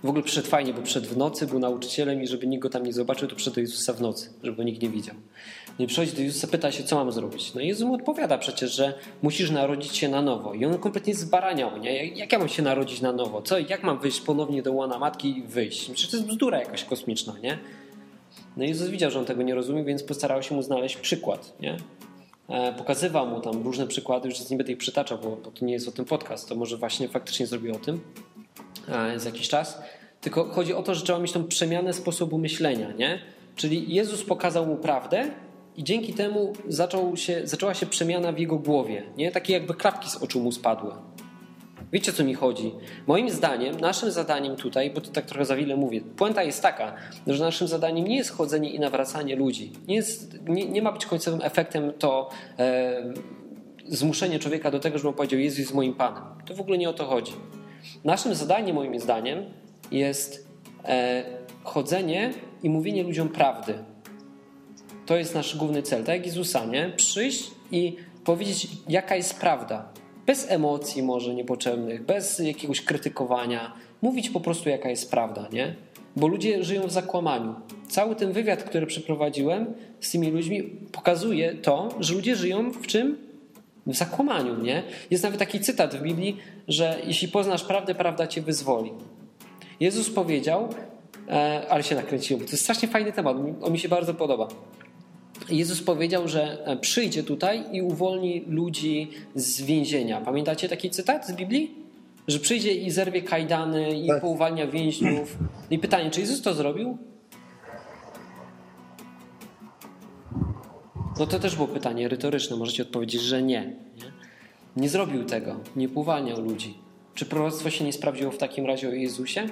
W ogóle przyszedł fajnie, bo przyszedł w nocy, był nauczycielem i żeby nikt go tam nie zobaczył, to przyszedł do Jezusa w nocy, żeby go nikt nie widział. No i przychodzi do Jezusa, pyta się, co mam zrobić. No i Jezus mu odpowiada przecież, że musisz narodzić się na nowo. I on kompletnie zbaraniał, nie? Jak- ja mam się narodzić na nowo? Co, jak mam wyjść ponownie do łona matki i wyjść? Przecież to jest bzdura jakaś kosmiczna, nie? No i Jezus widział, że on tego nie rozumie, więc postarał się mu znaleźć przykład, nie? E, Pokazywał mu tam różne przykłady, już nie będę ich przytaczał, bo, bo to nie jest o tym podcast, to może właśnie faktycznie zrobił o tym za jakiś czas. Tylko chodzi o to, że trzeba mieć tą przemianę sposobu myślenia, nie? Czyli Jezus pokazał mu prawdę i dzięki temu zaczął się, zaczęła się przemiana w jego głowie, nie? Takie jakby klapki z oczu mu spadły. Wiecie, co mi chodzi? Moim zdaniem, naszym zadaniem tutaj, bo to tak trochę za wiele mówię, puenta jest taka, że naszym zadaniem nie jest chodzenie i nawracanie ludzi. Nie, jest, nie, nie ma być końcowym efektem to e, zmuszenie człowieka do tego, żeby on powiedział, Jezus jest moim Panem. To w ogóle nie o to chodzi. Naszym zadaniem, moim zdaniem, jest e, chodzenie i mówienie ludziom prawdy. To jest nasz główny cel. Tak jak Jezusa, nie? Przyjść i powiedzieć, jaka jest prawda. Bez emocji może niepotrzebnych, bez jakiegoś krytykowania. Mówić po prostu, jaka jest prawda, nie? Bo ludzie żyją w zakłamaniu. Cały ten wywiad, który przeprowadziłem z tymi ludźmi, pokazuje to, że ludzie żyją w czym? W zakłamaniu, nie? Jest nawet taki cytat w Biblii, że jeśli poznasz prawdę, prawda cię wyzwoli. Jezus powiedział, e, ale się nakręciłem, bo to jest strasznie fajny temat, on mi się bardzo podoba. Jezus powiedział, że e, przyjdzie tutaj i uwolni ludzi z więzienia. Pamiętacie taki cytat z Biblii? Że przyjdzie i zerwie kajdany i Tak. pouwalnia więźniów. I pytanie, czy Jezus to zrobił? No to też było pytanie retoryczne. Możecie odpowiedzieć, że nie. Nie, nie zrobił tego. Nie pouwalniał ludzi. Czy proroctwo się nie sprawdziło w takim razie o Jezusie?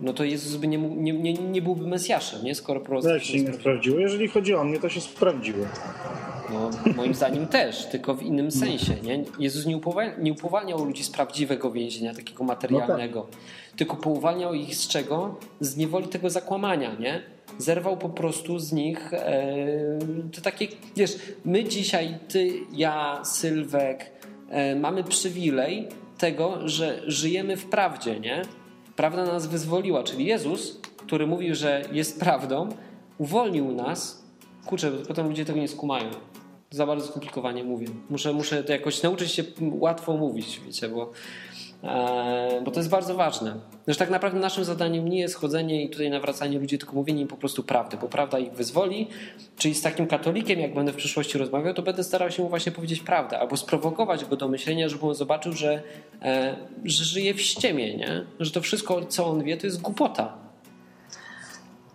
No to Jezus by nie, mógł- nie, nie, nie byłby Mesjaszem, nie? Skoro No proroctwo jak się nie sprawdziło. sprawdziło? Jeżeli chodzi o mnie, to się sprawdziło. No, moim zdaniem też, tylko w innym sensie. Nie? Jezus nie, upowa- nie uwalniał ludzi z prawdziwego więzienia, takiego materialnego, tylko pouwalniał ich z czego? Z niewoli tego zakłamania, nie? Zerwał po prostu z nich e, to takie, wiesz, my dzisiaj, ty, ja, Sylwek, e, mamy przywilej tego, że żyjemy w prawdzie, nie? Prawda nas wyzwoliła, czyli Jezus, który mówił, że jest prawdą, uwolnił nas. Kurczę, potem ludzie tego nie skumają. Za bardzo skomplikowanie mówię. Muszę, muszę to jakoś nauczyć się łatwo mówić, wiecie, bo, bo to jest bardzo ważne. Że tak naprawdę naszym zadaniem nie jest chodzenie i tutaj nawracanie ludzi, tylko mówienie im po prostu prawdy, bo prawda ich wyzwoli. Czyli z takim katolikiem, jak będę w przyszłości rozmawiał, to będę starał się mu właśnie powiedzieć prawdę, albo sprowokować go do myślenia, żeby on zobaczył, że, e, że żyje w ściemie, nie? że to wszystko, co on wie, to jest głupota.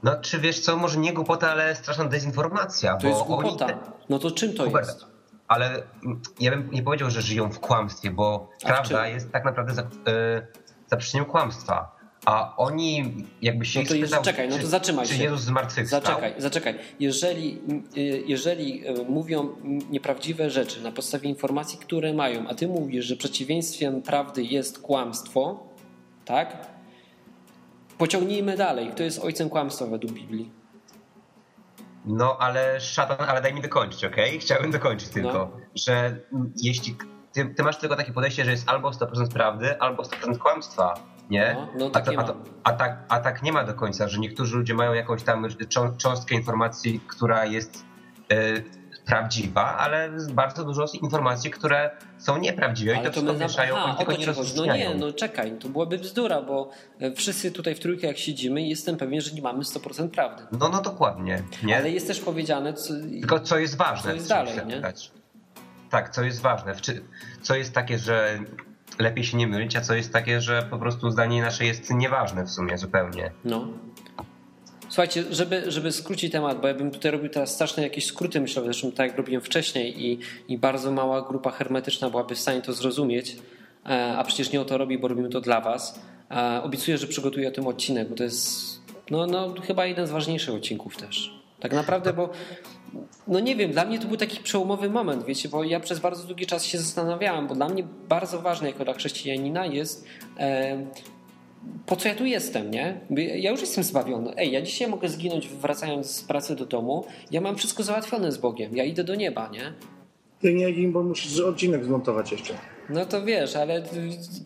No czy wiesz co, może nie głupota, ale straszna dezinformacja. To jest głupota. No to czym to Hubert, jest? Ale mm, ja bym nie powiedział, że żyją w kłamstwie, bo A prawda jest tak naprawdę za, zaprzeczeniem kłamstwa. A oni jakby się No to spytał, czekaj, no to zatrzymaj czy się. Jezus zmartwychwstał. Zaczekaj, zaczekaj. Jeżeli, y, jeżeli y, mówią nieprawdziwe rzeczy na podstawie informacji, które mają, a ty mówisz, że przeciwieństwem prawdy jest kłamstwo, tak? Pociągnijmy dalej. Kto jest ojcem kłamstwa według Biblii? No ale szatan, ale daj mi dokończyć, okej? Chciałbym dokończyć tylko, No. że jeśli ty, ty masz tylko takie podejście, że jest albo 100% prawdy, albo 100% kłamstwa, nie? No, no a, takie to, a, to, a, tak, a tak nie ma do końca, że niektórzy ludzie mają jakąś tam czą- cząstkę informacji, która jest y, prawdziwa, ale bardzo dużo informacji, które są nieprawdziwe i to wszystko na- mieszają, aha, tego to nie. No nie, no czekaj, to byłaby bzdura, bo e, wszyscy tutaj w trójkę jak siedzimy i jestem pewien, że nie mamy 100% prawdy. No, no dokładnie, nie? Ale jest też powiedziane, co, Tylko co jest ważne, Co jest w dalej, nie? Tak, co jest ważne. Co jest takie, że lepiej się nie mylić, a co jest takie, że po prostu zdanie nasze jest nieważne w sumie zupełnie. No. Słuchajcie, żeby, żeby skrócić temat, bo ja bym tutaj robił teraz straszne jakieś skróty myślowe, zresztą tak jak robiłem wcześniej i, i bardzo mała grupa hermetyczna byłaby w stanie to zrozumieć, e, a przecież nie o to robi, bo robimy to dla was. E, Obiecuję, że przygotuję o tym odcinek, bo to jest no, no, chyba jeden z ważniejszych odcinków też. Tak naprawdę, bo no nie wiem, dla mnie to był taki przełomowy moment, wiecie, bo ja przez bardzo długi czas się zastanawiałem, bo dla mnie bardzo ważne jako dla chrześcijanina jest e, po co ja tu jestem, nie? Ja już jestem zbawiony. Ej, ja dzisiaj mogę zginąć wracając z pracy do domu. Ja mam wszystko załatwione z Bogiem. Ja idę do nieba, nie? Ty nie gin, bo musisz odcinek zmontować jeszcze. No to wiesz, ale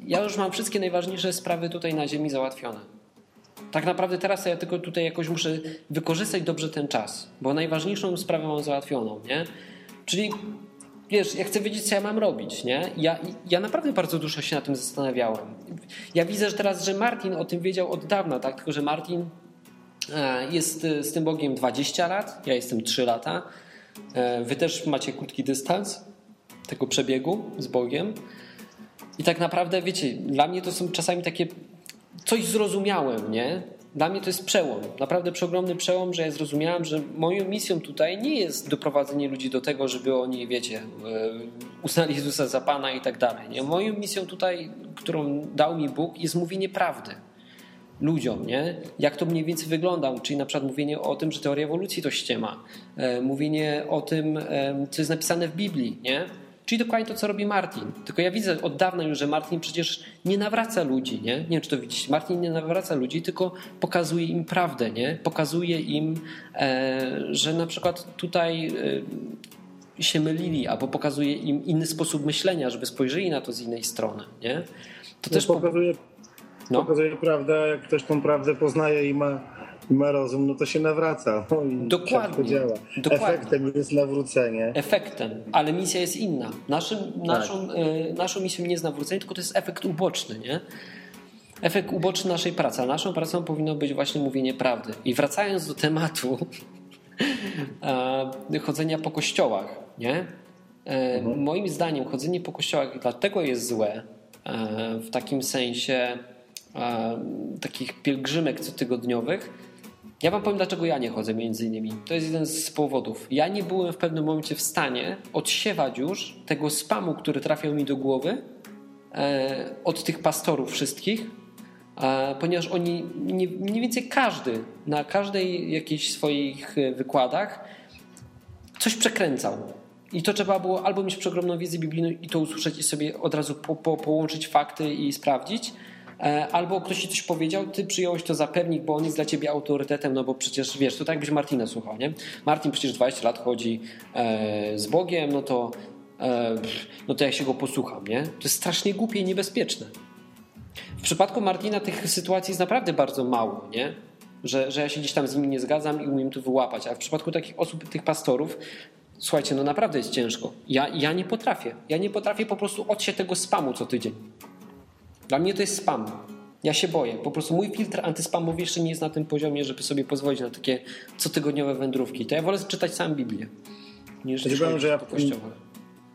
ja już mam wszystkie najważniejsze sprawy tutaj na ziemi załatwione. Tak naprawdę teraz ja tylko tutaj jakoś muszę wykorzystać dobrze ten czas, bo najważniejszą sprawę mam załatwioną, nie? Czyli wiesz, ja chcę wiedzieć, co ja mam robić, nie? Ja, ja naprawdę bardzo dużo się na tym zastanawiałem. Ja widzę że teraz, że Martin o tym wiedział od dawna, tak? Tylko, że Martin e, jest e, z tym Bogiem 20 lat, ja jestem 3 lata. E, Wy też macie krótki dystans tego przebiegu z Bogiem. I tak naprawdę, wiecie, dla mnie to są czasami takie. Coś zrozumiałem, nie? Dla mnie to jest przełom, naprawdę przeogromny przełom, że ja zrozumiałem, że moją misją tutaj nie jest doprowadzenie ludzi do tego, żeby oni, wiecie, e, uznali Jezusa za Pana i tak dalej. Nie? Moją misją tutaj, którą dał mi Bóg, jest mówienie prawdy ludziom, nie? Jak to mniej więcej wygląda, czyli na przykład mówienie o tym, że teoria ewolucji to ściema, e, mówienie o tym, e, co jest napisane w Biblii, nie? Czyli dokładnie to, co robi Martin. Tylko ja widzę od dawna już, że Martin przecież nie nawraca ludzi, nie? Nie wiem, czy to widzicie. Martin nie nawraca ludzi, tylko pokazuje im prawdę, nie? Pokazuje im, e, że na przykład tutaj e, się mylili, albo pokazuje im inny sposób myślenia, żeby spojrzeli na to z innej strony, nie? To To też po... pokazuje, No. pokazuje prawdę, jak ktoś tą prawdę poznaje i ma, ma rozum, no to się nawraca. No i Dokładnie. tak to działa. Dokładnie. Efektem jest nawrócenie. efektem, ale misja jest inna. Naszym, Tak. naszą, e, naszą misją nie jest nawrócenie, tylko to jest efekt uboczny, nie? Efekt uboczny naszej pracy. A naszą pracą powinno być właśnie mówienie prawdy. I wracając do tematu e, chodzenia po kościołach, nie? E, Moim zdaniem chodzenie po kościołach dlatego jest złe w takim sensie takich pielgrzymek cotygodniowych. Ja wam powiem, dlaczego ja nie chodzę między innymi. To jest jeden z powodów. Ja nie byłem w pewnym momencie w stanie odsiewać już tego spamu, który trafiał mi do głowy e, od tych pastorów wszystkich, e, ponieważ oni, nie- mniej więcej każdy, na każdej jakichś swoich e, wykładach coś przekręcał. I to trzeba było albo mieć przeogromną wiedzę biblijną i to usłyszeć i sobie od razu po, po, połączyć fakty i sprawdzić, albo ktoś ci coś powiedział, ty przyjąłeś to za pewnik, bo on jest dla ciebie autorytetem, no bo przecież wiesz, to tak jakbyś Martina słuchał, nie? Martin przecież 20 lat chodzi e, z Bogiem, no to, e, no to ja się go posłucham, nie? To jest strasznie głupie i niebezpieczne. W przypadku Martina tych sytuacji jest naprawdę bardzo mało, nie? Że, że ja się gdzieś tam z nimi nie zgadzam i umiem to wyłapać. A w przypadku takich osób, tych pastorów, słuchajcie, no naprawdę jest ciężko. Ja, ja nie potrafię. Ja nie potrafię po prostu odsiać tego spamu co tydzień. Dla mnie to jest spam. Ja się boję. Po prostu mój filtr antyspamowy jeszcze nie jest na tym poziomie, żeby sobie pozwolić na takie cotygodniowe wędrówki. To ja wolę czytać sam Biblię. Niż Ja ci powiem, że ja.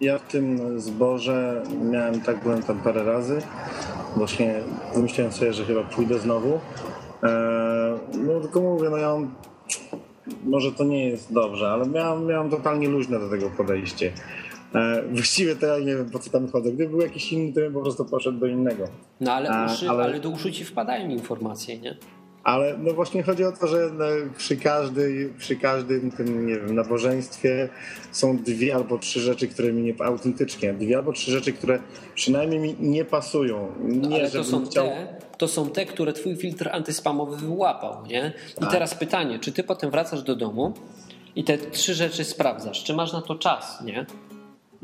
Ja w tym zborze miałem tak, byłem tam parę razy. Właśnie wymyśliłem sobie, że chyba pójdę znowu. Eee, no tylko mówię, no ja mam, może to nie jest dobrze, ale miałem, miałem totalnie luźne do tego podejście. Eee, właściwie to ja nie wiem po co tam chodzę. Gdyby był jakiś inny, to bym po prostu poszedł do innego. No ale, A, uszy, ale... ale- do uszu ci wpadają informacje, nie? Ale no właśnie chodzi o to, że no, przy, każdej, przy każdym tym, nie wiem, nabożeństwie są dwie albo trzy rzeczy, które mi nie autentycznie, dwie albo trzy rzeczy, które przynajmniej mi nie pasują. Nie, No, ale to są, chciał... te, to są te, które twój filtr antyspamowy wyłapał, nie? I Tak. teraz pytanie, czy ty potem wracasz do domu i te trzy rzeczy sprawdzasz? Czy masz na to czas, nie?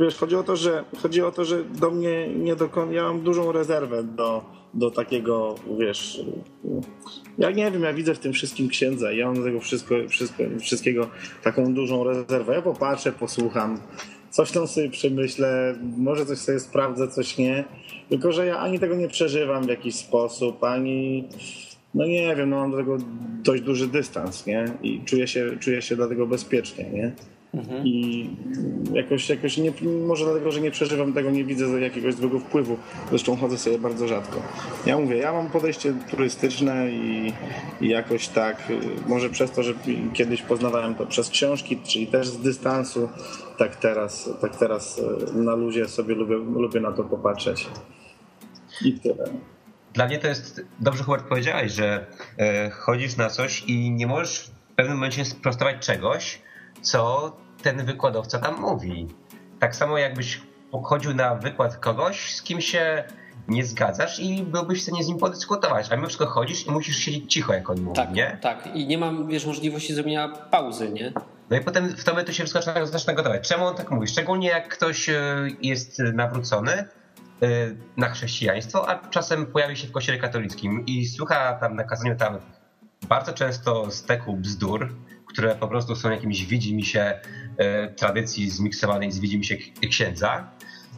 Wiesz, chodzi o to, że chodzi o to, że do mnie nie dokon... Ja mam dużą rezerwę do, do takiego, wiesz. Ja nie wiem, ja widzę w tym wszystkim księdza. Ja mam do tego wszystko, wszystko, wszystkiego taką dużą rezerwę. Ja popatrzę, posłucham, coś tam sobie przemyślę, może coś sobie sprawdzę, coś nie. Tylko, że ja ani tego nie przeżywam w jakiś sposób, ani. No nie wiem, no mam do tego dość duży dystans, nie? I czuję się, czuję się dlatego bezpiecznie, nie? I jakoś, jakoś nie, może dlatego, że nie przeżywam tego, nie widzę jakiegoś złego wpływu. Zresztą chodzę sobie bardzo rzadko. Ja mówię, ja mam podejście turystyczne i, i jakoś tak, y, może przez to, że kiedyś poznawałem to przez książki, czyli też z dystansu, tak teraz, tak teraz y, na luzie sobie lubię, lubię na to popatrzeć. I tyle. Dla mnie to jest, dobrze Hubert powiedziałeś, że e, chodzisz na coś i nie możesz w pewnym momencie sprostować czegoś, co ten wykładowca tam mówi. Tak samo jakbyś chodził na wykład kogoś, z kim się nie zgadzasz i byłbyś w stanie z nim podyskutować, a mimo wszystko chodzisz i musisz siedzieć cicho, jak on mówi, Tak, nie? tak. I nie mam, wiesz, możliwości zrobienia pauzy, nie? No i potem w to momencie się wszystko zaczyna, zaczyna gotować. Czemu on tak mówi? Szczególnie jak ktoś e, jest nawrócony e, na chrześcijaństwo, a czasem pojawi się w kościele katolickim i słucha tam na kazaniu tam bardzo często steku bzdur, które po prostu są jakimś widzimisię e, tradycji zmiksowanej z widzimisię k- księdza.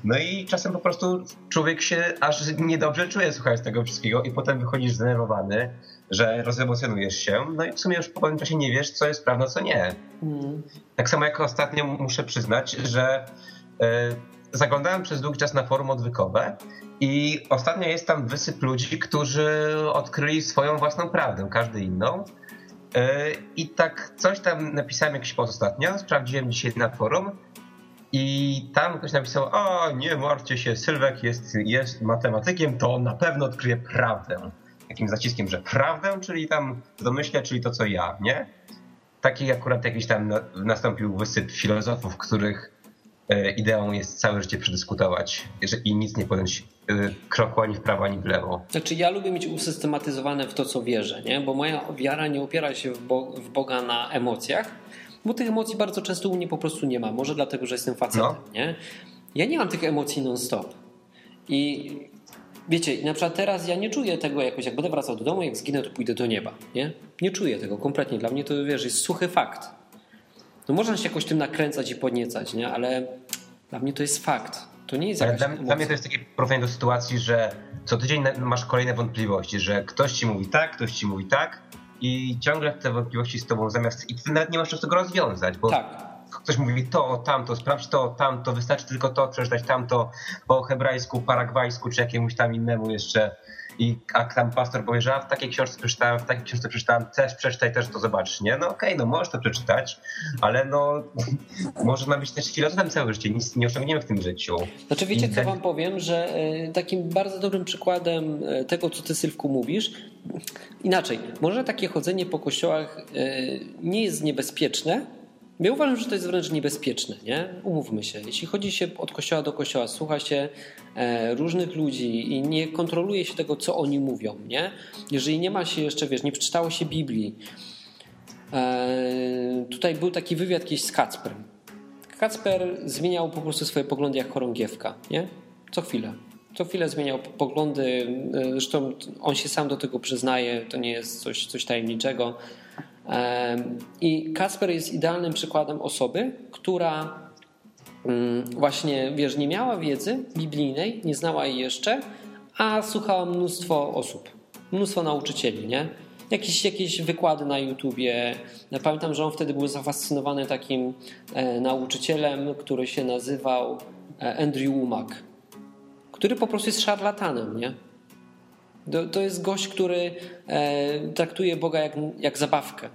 No i czasem po prostu człowiek się aż niedobrze czuje słuchając tego wszystkiego i potem wychodzisz zdenerwowany, że rozemocjonujesz się, no i w sumie już po pewnym czasie nie wiesz, co jest prawda, co nie. Tak samo jak ostatnio muszę przyznać, że e, zaglądałem przez długi czas na forum odwykowe i ostatnio jest tam wysyp ludzi, którzy odkryli swoją własną prawdę, każdy inną. E, I tak coś tam napisałem jakiś post ostatnio, sprawdziłem dzisiaj na forum i tam ktoś napisał, o nie martwcie się, Sylwek jest, jest matematykiem, to on na pewno odkryje prawdę. Takim zaciskiem, że prawdę, czyli tam w domyśle, czyli to co ja, nie? Taki akurat jakiś tam na, nastąpił wysyp filozofów, których e, ideą jest całe życie przedyskutować i nic nie podjąć kroku ani w prawo, ani w lewo. Znaczy ja lubię mieć usystematyzowane w to, co wierzę, nie? Bo moja wiara nie opiera się w, Bo- w Boga na emocjach, Bo tych emocji bardzo często u mnie po prostu nie ma. Może dlatego, że jestem facetem, No. nie? Ja nie mam tych emocji non-stop. I wiecie, na przykład teraz ja nie czuję tego jakoś, jak będę wracał do domu, jak zginę, to pójdę do nieba, nie? Nie czuję tego kompletnie. Dla mnie to, wiesz, jest suchy fakt. No można się jakoś tym nakręcać i podniecać, nie? Ale dla mnie to jest fakt. To nie jest jakaś dla, dla mnie to jest takie porównanie do sytuacji, że co tydzień masz kolejne wątpliwości, że ktoś ci mówi tak, ktoś ci mówi tak i ciągle te wątpliwości z tobą zamiast... I ty nawet nie masz czasu tego rozwiązać, bo Tak. ktoś mówi to, tamto, sprawdź to, tamto, wystarczy tylko to, przeczytać tamto po hebrajsku, paragwajsku czy jakiemuś tam innemu jeszcze. I a tam pastor powie, że a w takiej książce przeczytałem, w takiej książce przeczytałem, też przeczytaj, też to zobaczysz, nie? No okej, no możesz to przeczytać, ale no można być też filozofem całe życie, nic nie osiągniemy w tym życiu. Znaczy wiecie, co wam powiem, że e, takim bardzo dobrym przykładem e, tego, co ty Sylwku mówisz, inaczej, może takie chodzenie po kościołach e, nie jest niebezpieczne, ja uważam, że to jest wręcz niebezpieczne, nie? Umówmy się. Jeśli chodzi się od kościoła do kościoła, słucha się e, różnych ludzi i nie kontroluje się tego, co oni mówią, nie? Jeżeli nie ma się jeszcze, wiesz, nie przeczytało się Biblii, e, tutaj był taki wywiad kiedyś z Kacprem. Kacper zmieniał po prostu swoje poglądy jak chorągiewka, nie? Co chwilę. Co chwilę zmieniał poglądy. e, Zresztą on się sam do tego przyznaje, to nie jest coś, coś tajemniczego. I Kacper jest idealnym przykładem osoby, która mm, właśnie, wiesz, nie miała wiedzy biblijnej, nie znała jej jeszcze, a słuchała mnóstwo osób, mnóstwo nauczycieli, nie? Jakieś, jakieś wykłady na YouTubie. Ja Pamiętam, że on wtedy był zafascynowany takim e, nauczycielem, który się nazywał e, Andrew Womack, który po prostu jest szarlatanem, nie? To, to jest gość, który e, traktuje Boga jak, jak zabawkę,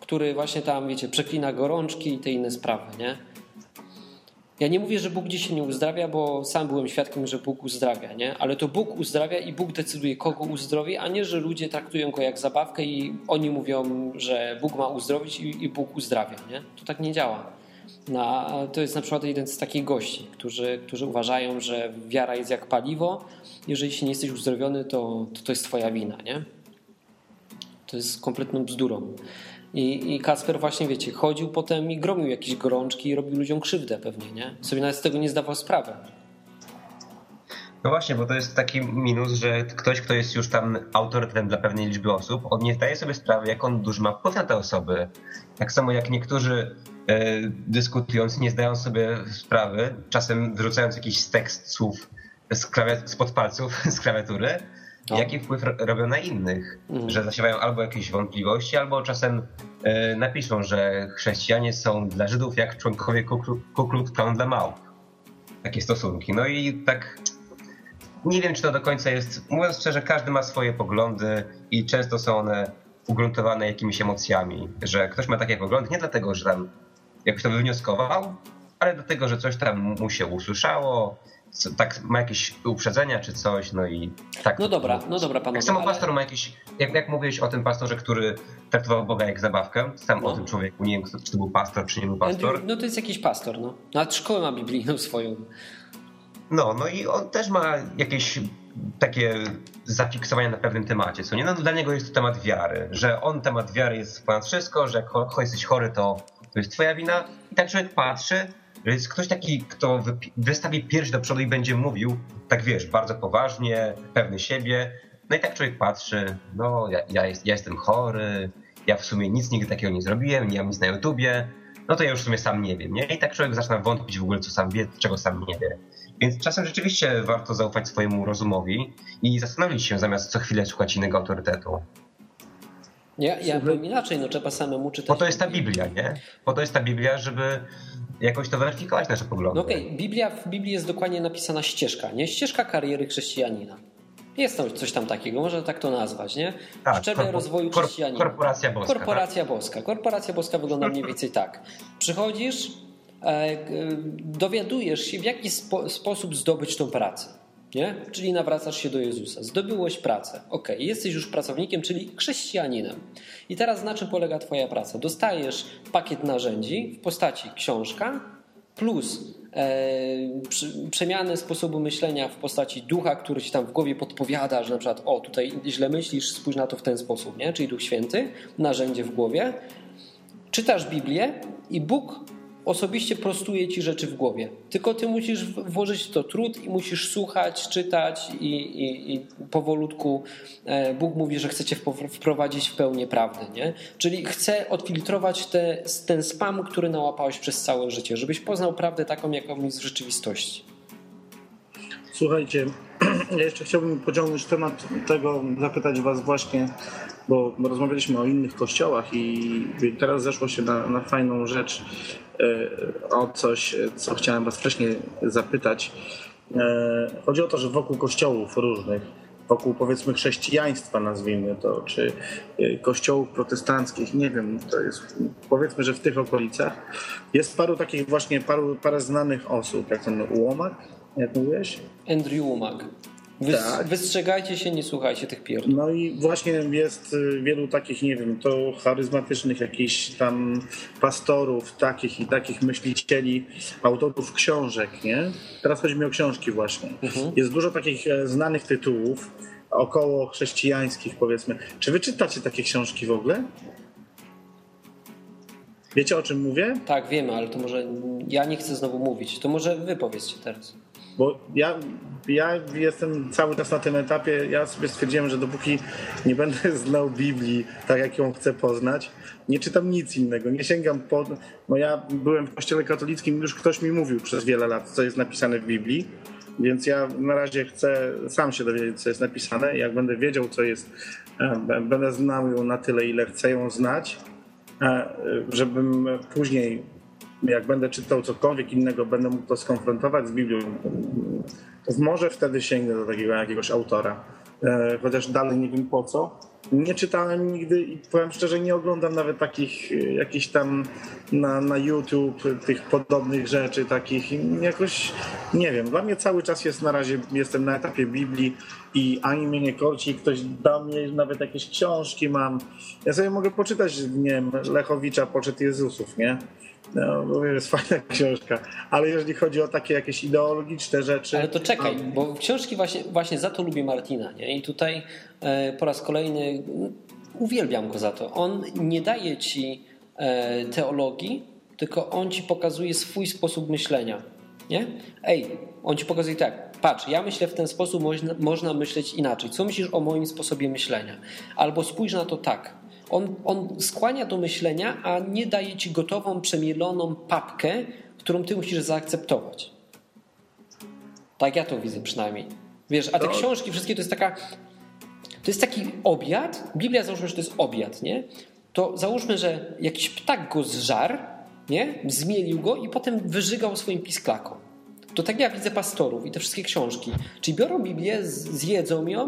który właśnie tam, wiecie, przeklina gorączki i te inne sprawy, nie? Ja nie mówię, że Bóg dzisiaj nie uzdrawia, bo sam byłem świadkiem, że Bóg uzdrawia, nie? Ale to Bóg uzdrawia i Bóg decyduje, kogo uzdrowi, a nie, że ludzie traktują go jak zabawkę i oni mówią, że Bóg ma uzdrowić i, i Bóg uzdrawia, nie? To tak nie działa. No, a to jest na przykład jeden z takich gości, którzy, którzy uważają, że wiara jest jak paliwo. Jeżeli się nie jesteś uzdrowiony, to to, to jest twoja wina, nie? To jest kompletną bzdurą. I, I Kasper właśnie, wiecie, chodził potem i gromił jakieś gorączki i robił ludziom krzywdę pewnie, nie? Sobie nawet z tego nie zdawał sprawy. No właśnie, bo to jest taki minus, że ktoś, kto jest już tam autorytetem dla pewnej liczby osób, on nie zdaje sobie sprawy, jak on duży ma wpływ na te osoby. Tak samo jak niektórzy dyskutując nie zdają sobie sprawy, czasem wyrzucając jakiś tekst słów z klawiat- spod palców z klawiatury, No. jaki wpływ ro- robią na innych. Mhm. Że zasiewają albo jakieś wątpliwości, albo czasem e, napiszą, że chrześcijanie są dla Żydów jak członkowie Ku Klu- Ku Klux Klan dla małp. Takie stosunki. No i tak nie wiem, czy to do końca jest. Mówiąc szczerze, każdy ma swoje poglądy i często są one ugruntowane jakimiś emocjami. Że ktoś ma takie poglądy nie dlatego, że tam jakoś to wywnioskował, ale dlatego, że coś tam mu się usłyszało, co, tak ma jakieś uprzedzenia czy coś, no i tak. No dobra, no dobra panowie. Tak samo ale- pastor ma jakieś. Jak, jak mówiłeś o tym pastorze, który traktował Boga jak zabawkę, sam No. o tym człowieku, nie wiem, czy to był pastor, czy nie był pastor. No to jest jakiś pastor, no. Nawet szkołę ma biblijną swoją. No, no i on też ma jakieś takie zafiksowanie na pewnym temacie, co nie? No dla niego jest to temat wiary, że on temat wiary jest ponad wszystko, że jak jesteś chory, to, to jest twoja wina. I tak człowiek patrzy, że jest ktoś taki, kto wystawi pierś do przodu i będzie mówił, tak wiesz, bardzo poważnie, pewny siebie. No i tak człowiek patrzy, no ja, ja, jest, ja jestem chory, ja w sumie nic nigdy takiego nie zrobiłem, nie mam nic na YouTubie, no to ja już w sumie sam nie wiem, nie? I tak człowiek zaczyna wątpić w ogóle, co sam wie, czego sam nie wie. Więc czasem rzeczywiście warto zaufać swojemu rozumowi i zastanowić się zamiast co chwilę słuchać innego autorytetu. Ja, ja powiem inaczej, no trzeba samemu czytać. Po to jest ta Biblia, nie? Po to jest ta Biblia, żeby jakoś to weryfikować nasze poglądy. No okej, Biblia, w Biblii jest dokładnie napisana ścieżka, nie? Ścieżka kariery chrześcijanina. Jest tam coś tam takiego, można tak to nazwać, nie? Tak, Szczeble rozwoju kor- chrześcijanina. korporacja boska, tak? Korporacja boska. Korporacja boska wygląda mniej więcej tak. Przychodzisz, e, e, dowiadujesz się, w jaki spo, sposób zdobyć tą pracę. Nie? Czyli nawracasz się do Jezusa. Zdobyłeś pracę. Ok, jesteś już pracownikiem, czyli chrześcijaninem. I teraz na czym polega Twoja praca? Dostajesz pakiet narzędzi w postaci książka plus e, przy, przemiany sposobu myślenia w postaci ducha, który ci tam w głowie podpowiada, że na przykład o, tutaj źle myślisz, spójrz na to w ten sposób, nie? czyli Duch Święty, narzędzie w głowie czytasz Biblię i Bóg osobiście prostuje ci rzeczy w głowie. Tylko ty musisz włożyć w to trud i musisz słuchać, czytać i, i, i powolutku e, Bóg mówi, że chce cię wprowadzić w pełnię prawdy. Nie? Czyli chce odfiltrować te, ten spam, który nałapałeś przez całe życie, żebyś poznał prawdę taką, jaką jest w rzeczywistości. Słuchajcie, ja jeszcze chciałbym pociągnąć temat tego, zapytać Was właśnie, bo rozmawialiśmy o innych kościołach i teraz zeszło się na, na fajną rzecz, e, o coś, co chciałem Was wcześniej zapytać. E, Chodzi o to, że wokół kościołów różnych, wokół powiedzmy chrześcijaństwa nazwijmy to, czy e, kościołów protestanckich, nie wiem, to jest powiedzmy, że w tych okolicach jest paru takich właśnie, paru, parę znanych osób, jak ten Łomak, jak mówiłeś? Andrew Womack. Wys, Tak. Wystrzegajcie się, nie słuchajcie tych pierdół. No i właśnie jest y, wielu takich, nie wiem, to charyzmatycznych jakichś tam pastorów, takich i takich myślicieli, autorów książek, nie? Teraz chodzi mi o książki właśnie. Jest dużo takich e, znanych tytułów, około chrześcijańskich powiedzmy. Czy wy czytacie takie książki w ogóle? Wiecie o czym mówię? Tak, wiemy, ale to może ja nie chcę znowu mówić. To może wy powiedzcie teraz. Bo ja, ja jestem cały czas na tym etapie, ja sobie stwierdziłem, że dopóki nie będę znał Biblii tak, jak ją chcę poznać, nie czytam nic innego, nie sięgam po... No ja byłem w kościele katolickim, już ktoś mi mówił przez wiele lat, co jest napisane w Biblii, więc ja na razie chcę sam się dowiedzieć, co jest napisane. Jak będę wiedział, co jest, będę znał ją na tyle, ile chcę ją znać, e, żebym później, jak będę czytał cokolwiek innego, będę mógł to skonfrontować z Biblią, to może wtedy sięgnę do takiego jakiegoś autora. E, Chociaż dalej nie wiem po co. Nie czytałem nigdy i powiem szczerze, nie oglądam nawet takich e, jakichś tam na, na YouTube tych podobnych rzeczy, takich jakoś nie wiem. Dla mnie cały czas jest na razie, jestem na etapie Biblii i ani mnie nie korci, ktoś da mnie nawet jakieś książki mam. Ja sobie mogę poczytać, nie wiem, Lechowicza, Poczet Jezusów, nie? No, bo jest fajna książka, ale jeżeli chodzi o takie jakieś ideologiczne rzeczy. Ale to czekaj, bo książki właśnie, właśnie za to lubię Martina. Nie? I tutaj e, po raz kolejny mm, uwielbiam go za to. On nie daje ci e, teologii, tylko on ci pokazuje swój sposób myślenia. Nie? Ej, on ci pokazuje tak, patrz, ja myślę w ten sposób, można, można myśleć inaczej. Co myślisz o moim sposobie myślenia? Albo spójrz na to tak. On, on skłania do myślenia, a nie daje ci gotową, przemieloną papkę, którą ty musisz zaakceptować. Tak ja to widzę przynajmniej. Wiesz, a te To- książki wszystkie to jest taka. To jest taki obiad. Biblia załóżmy, że to jest obiad, nie? To załóżmy, że jakiś ptak go zżarł, nie? Zmielił go i potem wyżygał swoim pisklakom. To tak ja widzę pastorów i te wszystkie książki. Czyli biorą Biblię, zjedzą ją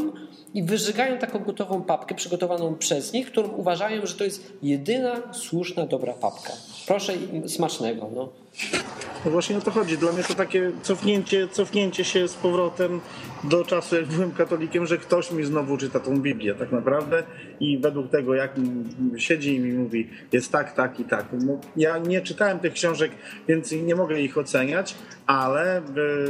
i wyżygają taką gotową papkę przygotowaną przez nich, którą uważają, że to jest jedyna słuszna, dobra papka. Proszę im smacznego. No. No właśnie o to chodzi. Dla mnie to takie cofnięcie, cofnięcie się z powrotem do czasu, jak byłem katolikiem, że ktoś mi znowu czyta tą Biblię tak naprawdę i według tego, jak siedzi i mi mówi, jest tak, tak i tak. No, ja nie czytałem tych książek, więc nie mogę ich oceniać, ale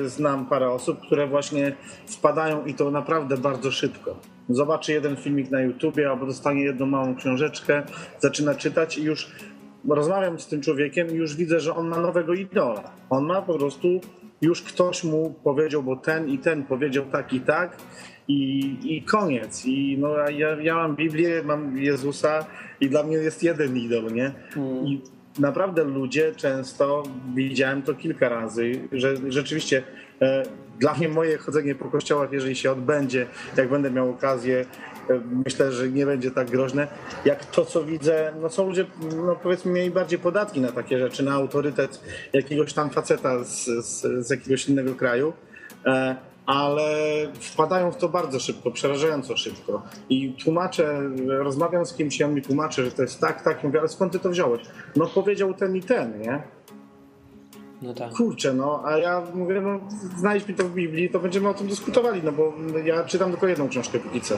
y, znam parę osób, które właśnie wpadają i to naprawdę bardzo szybko. Zobaczy jeden filmik na YouTubie albo dostanie jedną małą książeczkę, zaczyna czytać i już rozmawiam z tym człowiekiem i już widzę, że on ma nowego idola. On ma po prostu, już ktoś mu powiedział, bo ten i ten powiedział tak i tak i, i koniec. I no, ja, ja mam Biblię, mam Jezusa i dla mnie jest jeden idol, nie? I naprawdę ludzie często, widziałem to kilka razy, że rzeczywiście e, dla mnie moje chodzenie po kościołach, jeżeli się odbędzie, jak będę miał okazję, myślę, że nie będzie tak groźne, jak to, co widzę, no są ludzie, no powiedzmy, mieli bardziej podatki na takie rzeczy, na autorytet jakiegoś tam faceta z, z, z jakiegoś innego kraju, e, ale wpadają w to bardzo szybko, przerażająco szybko. I tłumaczę, rozmawiam z kimś i on mi tłumaczy, że to jest tak, tak, mówię, ale skąd ty to wziąłeś? No powiedział ten i ten, nie? No tak. Kurczę, no, a ja mówię, no znajdź mi to w Biblii, to będziemy o tym dyskutowali, no bo ja czytam tylko jedną książkę póki co.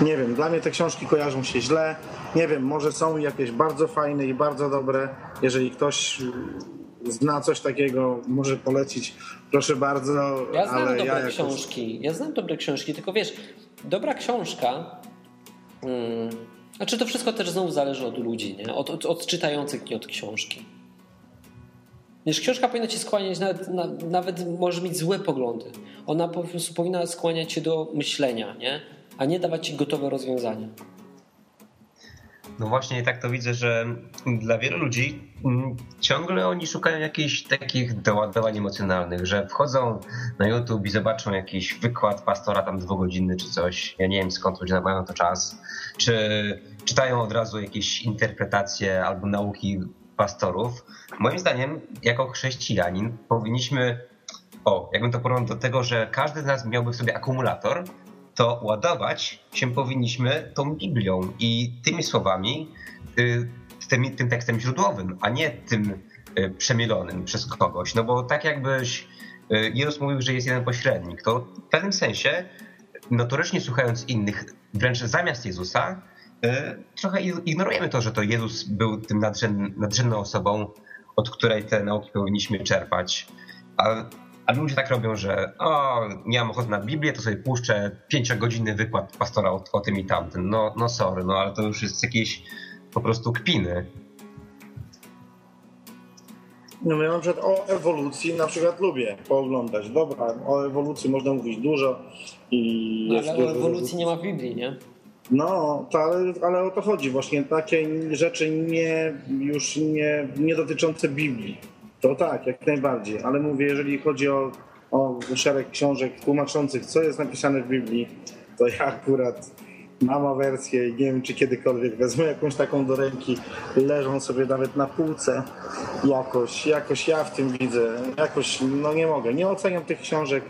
Nie wiem, dla mnie te książki kojarzą się źle, nie wiem, może są jakieś bardzo fajne i bardzo dobre, jeżeli ktoś y, zna coś takiego, może polecić, proszę bardzo, Ja znam ale dobre ja jakoś... książki. Ja znam dobre książki, tylko wiesz, dobra książka. Mm, Znaczy to wszystko też znowu zależy od ludzi, nie? Od, od, od czytających, nie od książki. Wiesz, książka powinna cię skłaniać, nawet, na, nawet może mieć złe poglądy. Ona po prostu powinna skłaniać cię do myślenia, nie? a nie dawać ci gotowe rozwiązania. No właśnie tak to widzę, że dla wielu ludzi mm, ciągle oni szukają jakichś takich doładowań emocjonalnych, że wchodzą na YouTube i zobaczą jakiś wykład pastora tam dwugodzinny czy coś. Ja nie wiem skąd ludzie mają to czas. Czy czytają od razu jakieś interpretacje albo nauki pastorów. Moim zdaniem, jako chrześcijanin, powinniśmy, o, jakbym to porównał do tego, że każdy z nas miałby w sobie akumulator, to ładować się powinniśmy tą Biblią i tymi słowami, y, tym, tym tekstem źródłowym, a nie tym y, przemielonym przez kogoś. No bo tak jakbyś y, Jezus mówił, że jest jeden pośrednik, to w pewnym sensie notorycznie słuchając innych, wręcz zamiast Jezusa, trochę ignorujemy to, że to Jezus był tym nadrzędną osobą, od której te nauki powinniśmy czerpać. A a ludzie tak robią, że o, nie mam ochoty na Biblię, to sobie puszczę pięciogodzinny wykład pastora o, o tym i tamtym. No, no sorry, no ale to już jest jakieś po prostu kpiny. No ja na przykład o ewolucji na przykład lubię pooglądać. Dobra, o ewolucji można mówić dużo i... No, ale o ewolucji nie ma w Biblii, nie? No, to, ale, ale o to chodzi. Właśnie takie rzeczy nie, już nie, nie dotyczące Biblii. To tak, jak najbardziej, ale mówię, jeżeli chodzi o, o szereg książek tłumaczących, co jest napisane w Biblii, to ja akurat mam wersję i nie wiem, czy kiedykolwiek wezmę jakąś taką do ręki, leżą sobie nawet na półce. Jakoś, jakoś ja w tym widzę, jakoś, no nie mogę, nie oceniam tych książek,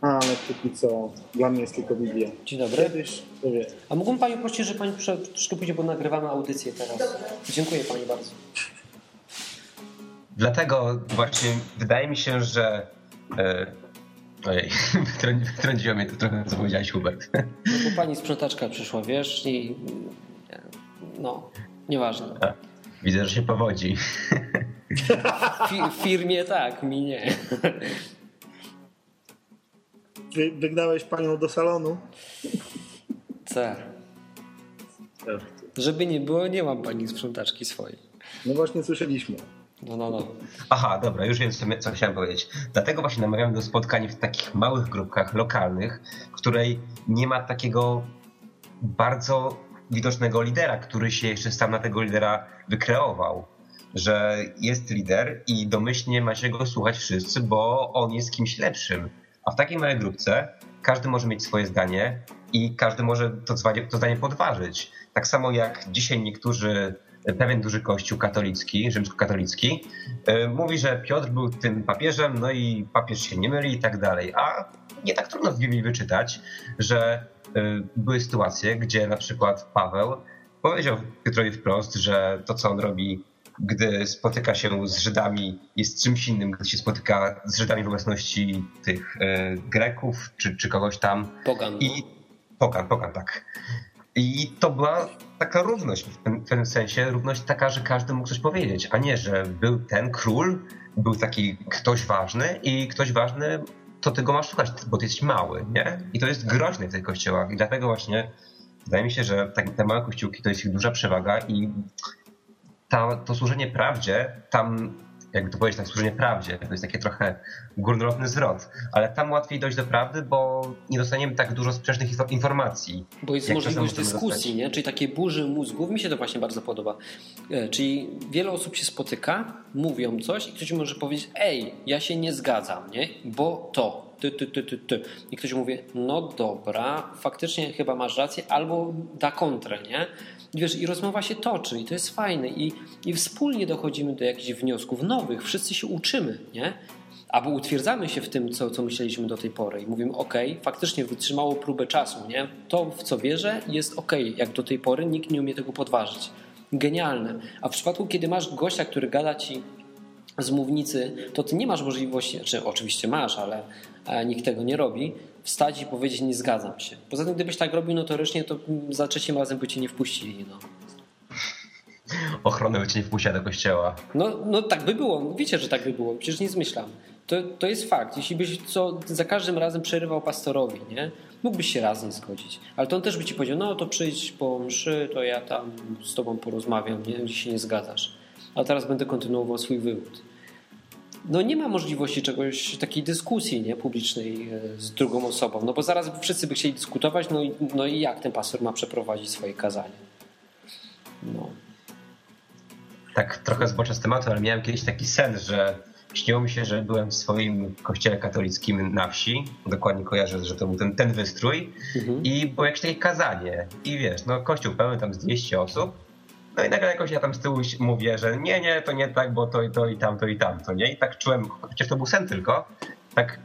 ale póki co dla mnie jest tylko Biblia. Dzień dobry. Kiedyś, to wie. A mógłbym Pani prosić, że Pani troszkę pójdzie, bo nagrywamy audycję teraz. Dziękuję Pani bardzo. Dlatego właśnie wydaje mi się, że. E, ojej, wytrąciło mnie to trochę, co powiedziałeś, Hubert. No bo pani sprzątaczka przyszła, wiesz, i. No, nieważne. A, widzę, że się powodzi. W firmie tak, mi nie. Wygnałeś panią do salonu? Co? Żeby nie było, nie mam pani sprzątaczki swojej. No właśnie słyszeliśmy. No, no, no. Aha, dobra, już wiem, co, co chciałem powiedzieć. Dlatego właśnie namawiamy do spotkań w takich małych grupkach lokalnych, w której nie ma takiego bardzo widocznego lidera, który się jeszcze sam na tego lidera wykreował. Że jest lider i domyślnie ma się go słuchać wszyscy, bo on jest kimś lepszym. A w takiej małej grupce każdy może mieć swoje zdanie i każdy może to zdanie, to zdanie podważyć. Tak samo jak dzisiaj niektórzy pewien duży kościół katolicki, rzymskokatolicki, e, mówi, że Piotr był tym papieżem, no i papież się nie myli i tak dalej. A nie tak trudno w Biblii wyczytać, że e, były sytuacje, gdzie na przykład Paweł powiedział Piotrowi wprost, że to, co on robi, gdy spotyka się z Żydami, jest czymś innym, gdy się spotyka z Żydami w obecności tych e, Greków czy, czy kogoś tam. Pogan. I Pogan, Pogan, tak. I to była taka równość w tym, w tym, sensie, równość taka, że każdy mógł coś powiedzieć, a nie, że był ten król, był taki ktoś ważny i ktoś ważny, to ty go masz słuchać, bo ty jesteś mały, nie? I to jest groźne w tych kościołach i dlatego właśnie wydaje mi się, że te małe kościółki to jest ich duża przewaga i ta, to służenie prawdzie tam jakby to powiedzieć, tak służenie prawdzie. To jest takie trochę górnolotny zwrot, ale tam łatwiej dojść do prawdy, bo nie dostaniemy tak dużo sprzecznych informacji. Bo jest możliwość dyskusji, nie? czyli takiej burzy mózgów. Mi się to właśnie bardzo podoba. E, czyli wiele osób się spotyka, mówią coś i ktoś może powiedzieć, ej, ja się nie zgadzam, nie? bo to, ty, ty, ty, ty, ty. I ktoś mówi, no dobra, faktycznie chyba masz rację, albo da kontrę, nie? I wiesz, i rozmowa się toczy i to jest fajne i, i wspólnie dochodzimy do jakichś wniosków nowych, wszyscy się uczymy, nie? Albo utwierdzamy się w tym, co, co myśleliśmy do tej pory i mówimy, ok, faktycznie wytrzymało próbę czasu, nie? To, w co wierzę, jest ok, jak do tej pory nikt nie umie tego podważyć. Genialne. A w przypadku, kiedy masz gościa, który gada ci z mównicy, to ty nie masz możliwości, czy znaczy oczywiście masz, ale nikt tego nie robi, wstać i powiedzieć nie zgadzam się. Poza tym gdybyś tak robił notorycznie, to za trzecim razem by cię nie wpuścili. No. Ochronę by cię nie wpuściła do kościoła. No, no tak by było. Wiecie, że tak by było. Przecież nie zmyślam. To, to jest fakt. Jeśli byś co, za każdym razem przerywał pastorowi, nie? mógłbyś się razem zgodzić. Ale to on też by ci powiedział, no to przyjdź po mszy, to ja tam z tobą porozmawiam, nie? jeśli się nie zgadzasz. A teraz będę kontynuował swój wywód. No nie ma możliwości czegoś, takiej dyskusji nie, publicznej e, z drugą osobą, no bo zaraz wszyscy by chcieli dyskutować, no i, no i jak ten pastor ma przeprowadzić swoje kazanie. No. Tak trochę zboczę z tematu, ale miałem kiedyś taki sen, że śniło mi się, że byłem w swoim kościele katolickim na wsi. Dokładnie kojarzę, że to był ten, ten wystrój. Mhm. I było jakieś takie kazanie. I wiesz, no kościół pełny tam z 200 osób. No i nagle jakoś ja tam z tyłu mówię, że nie, nie, to nie tak, bo to i to i tamto i tamto, nie? I tak czułem, chociaż to był sen tylko, tak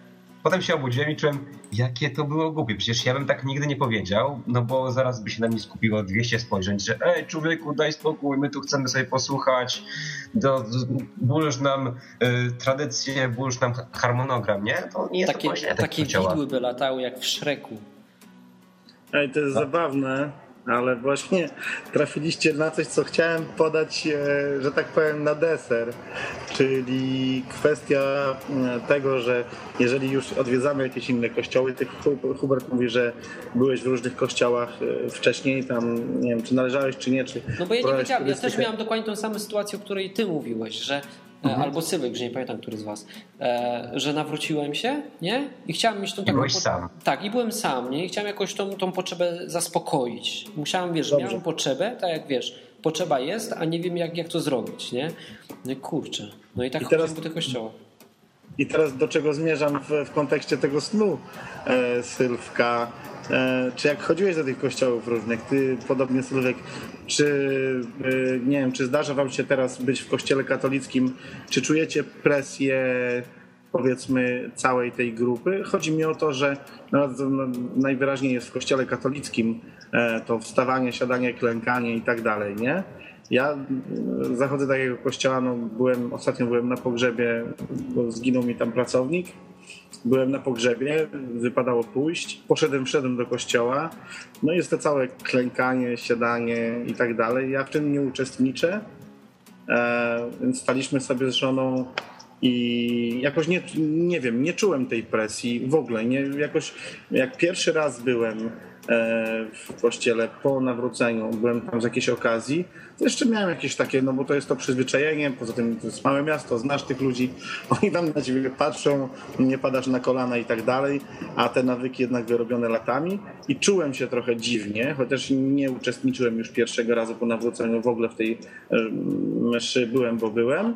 potem się obudziłem i czułem, jakie to było głupie. Przecież ja bym tak nigdy nie powiedział, no bo zaraz by się na mnie skupiło 200 spojrzeń, że ej człowieku, daj spokój, my tu chcemy sobie posłuchać, do, burz nam y, tradycję, burz nam harmonogram, nie? To nie jest Takie, to właśnie tak takie widły by latały jak w Szreku. Ej, to jest zabawne, ale właśnie trafiliście na coś, co chciałem podać, e, że tak powiem, na deser. Czyli kwestia e, tego, że jeżeli już odwiedzamy jakieś inne kościoły, ty Hu- Hubert mówi, że byłeś w różnych kościołach e, wcześniej, tam nie wiem, czy należałeś, czy nie, czy No bo ja nie wiedziałem, ja też miałem dokładnie tą samą sytuację, o której ty mówiłeś, że Mhm. e, albo Sylwek, że nie pamiętam, który z was, e, że nawróciłem się, nie? I chciałem mieć tą taką... byłeś sam. Tak, i byłem sam, nie? I chciałem jakoś tą, tą potrzebę zaspokoić. Musiałem, wiesz, Dobrze. miałem potrzebę, tak jak wiesz, potrzeba jest, a nie wiem jak, jak to zrobić, nie? No i kurczę. No i tak I teraz- po tych kościołach. I teraz do czego zmierzam w, w kontekście tego snu, e, Sylwka? E, czy jak chodziłeś do tych kościołów różnych, ty podobnie Sylwek, czy e, nie wiem, czy zdarza wam się teraz być w kościele katolickim, czy czujecie presję powiedzmy całej tej grupy? Chodzi mi o to, że no, no, najwyraźniej jest w kościele katolickim e, to wstawanie, siadanie, klękanie i tak dalej, nie? Ja zachodzę takiego kościoła, no byłem, ostatnio byłem na pogrzebie, bo zginął mi tam pracownik. Byłem na pogrzebie, wypadało pójść. Poszedłem, wszedłem do kościoła. No jest to całe klękanie, siadanie i tak dalej. Ja w tym nie uczestniczę. E, więc staliśmy sobie z żoną i jakoś nie, nie wiem, nie czułem tej presji w ogóle. Nie, jakoś jak pierwszy raz byłem w kościele po nawróceniu, byłem tam z jakiejś okazji, jeszcze miałem jakieś takie, no bo to jest to przyzwyczajenie, poza tym to jest małe miasto, znasz tych ludzi, oni tam na ciebie patrzą, nie padasz na kolana i tak dalej, a te nawyki jednak wyrobione latami i czułem się trochę dziwnie, chociaż nie uczestniczyłem już pierwszego razu po nawróceniu w ogóle w tej e, mszy, byłem, bo byłem.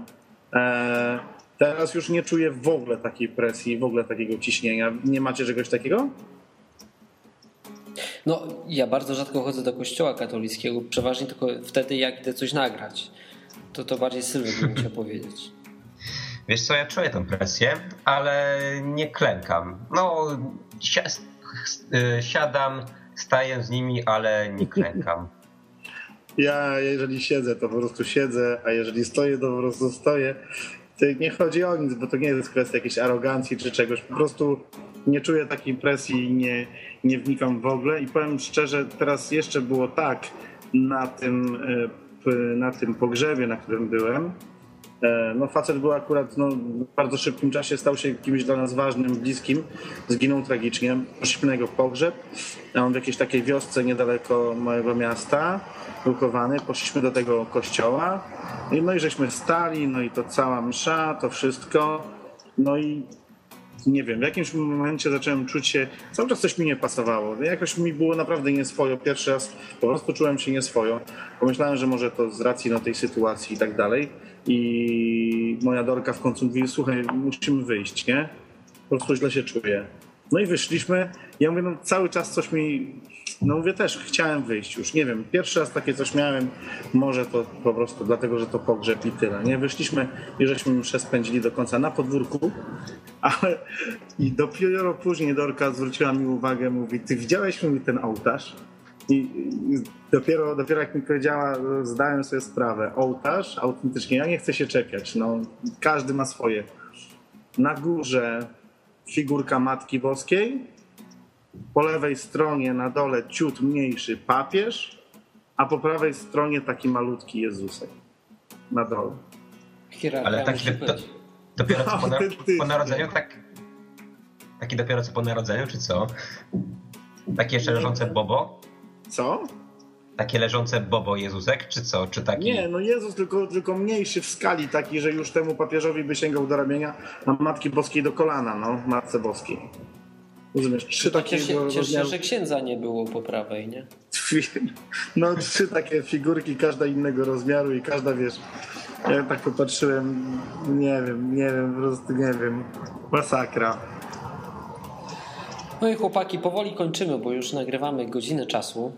E, Teraz już nie czuję w ogóle takiej presji, w ogóle takiego ciśnienia. Nie macie czegoś takiego? No, ja bardzo rzadko chodzę do kościoła katolickiego, przeważnie tylko wtedy, jak idę coś nagrać. To to bardziej Sylwek bym musiał powiedzieć. Wiesz co, ja czuję tę presję, ale nie klękam. No, si- y, siadam, staję z nimi, ale nie klękam. Ja, jeżeli siedzę, to po prostu siedzę, a jeżeli stoję, to po prostu stoję. Nie chodzi o nic, bo to nie jest kwestia jakiejś arogancji czy czegoś. Po prostu nie czuję takiej presji i nie, nie wnikam w ogóle. I powiem szczerze, teraz jeszcze było tak na tym, e, na tym pogrzebie, na którym byłem. E, No facet był akurat no, w bardzo szybkim czasie, stał się kimś dla nas ważnym, bliskim. Zginął tragicznie. Poszliśmy na jego pogrzeb. On w jakiejś takiej wiosce niedaleko mojego miasta był. Poszliśmy do tego kościoła. No i żeśmy stali, no i to cała msza, to wszystko. No i nie wiem, w jakimś momencie zacząłem czuć się, cały czas coś mi nie pasowało. Jakoś mi było naprawdę nieswojo. Pierwszy raz po prostu czułem się nieswojo. Pomyślałem, że może to z racji no, tej sytuacji i tak dalej. I moja Dorka w końcu mówi, słuchaj, musimy wyjść, nie? Po prostu źle się czuję. No i wyszliśmy. Ja mówię, no cały czas coś mi... No mówię też, chciałem wyjść już, nie wiem, pierwszy raz takie coś miałem, może to po prostu dlatego, że to pogrzeb i tyle, nie? Wyszliśmy i żeśmy mszę spędzili do końca na podwórku, ale i dopiero później Dorka zwróciła mi uwagę, mówi, ty widziałeś mi ten ołtarz? I, dopiero, dopiero jak mi powiedziała, zdałem sobie sprawę, ołtarz, autentycznie, ja nie chcę się czepiać, no, każdy ma swoje. Na górze figurka Matki Boskiej, po lewej stronie na dole ciut mniejszy papież, a po prawej stronie taki malutki Jezusek na dole. Hierarchia Ale taki- być. Dopiero co po, na, po narodzeniu, tak... Taki dopiero co po narodzeniu, czy co? Takie jeszcze leżące bobo? Co? Takie leżące bobo Jezusek, czy co? Czy taki... Nie, no Jezus tylko, tylko mniejszy w skali, taki, że już temu papieżowi by sięgał do ramienia, a Matki Boskiej do kolana, no, Matce Boskiej. Rozumiesz, trzy takie Cieszę cieszę się, rozmiaru- że księdza nie było po prawej, nie? No trzy takie figurki, każda innego rozmiaru i każda, wiesz, ja tak popatrzyłem, nie wiem, nie wiem, po prostu nie wiem, masakra. No i chłopaki, powoli kończymy, bo już nagrywamy godzinę czasu.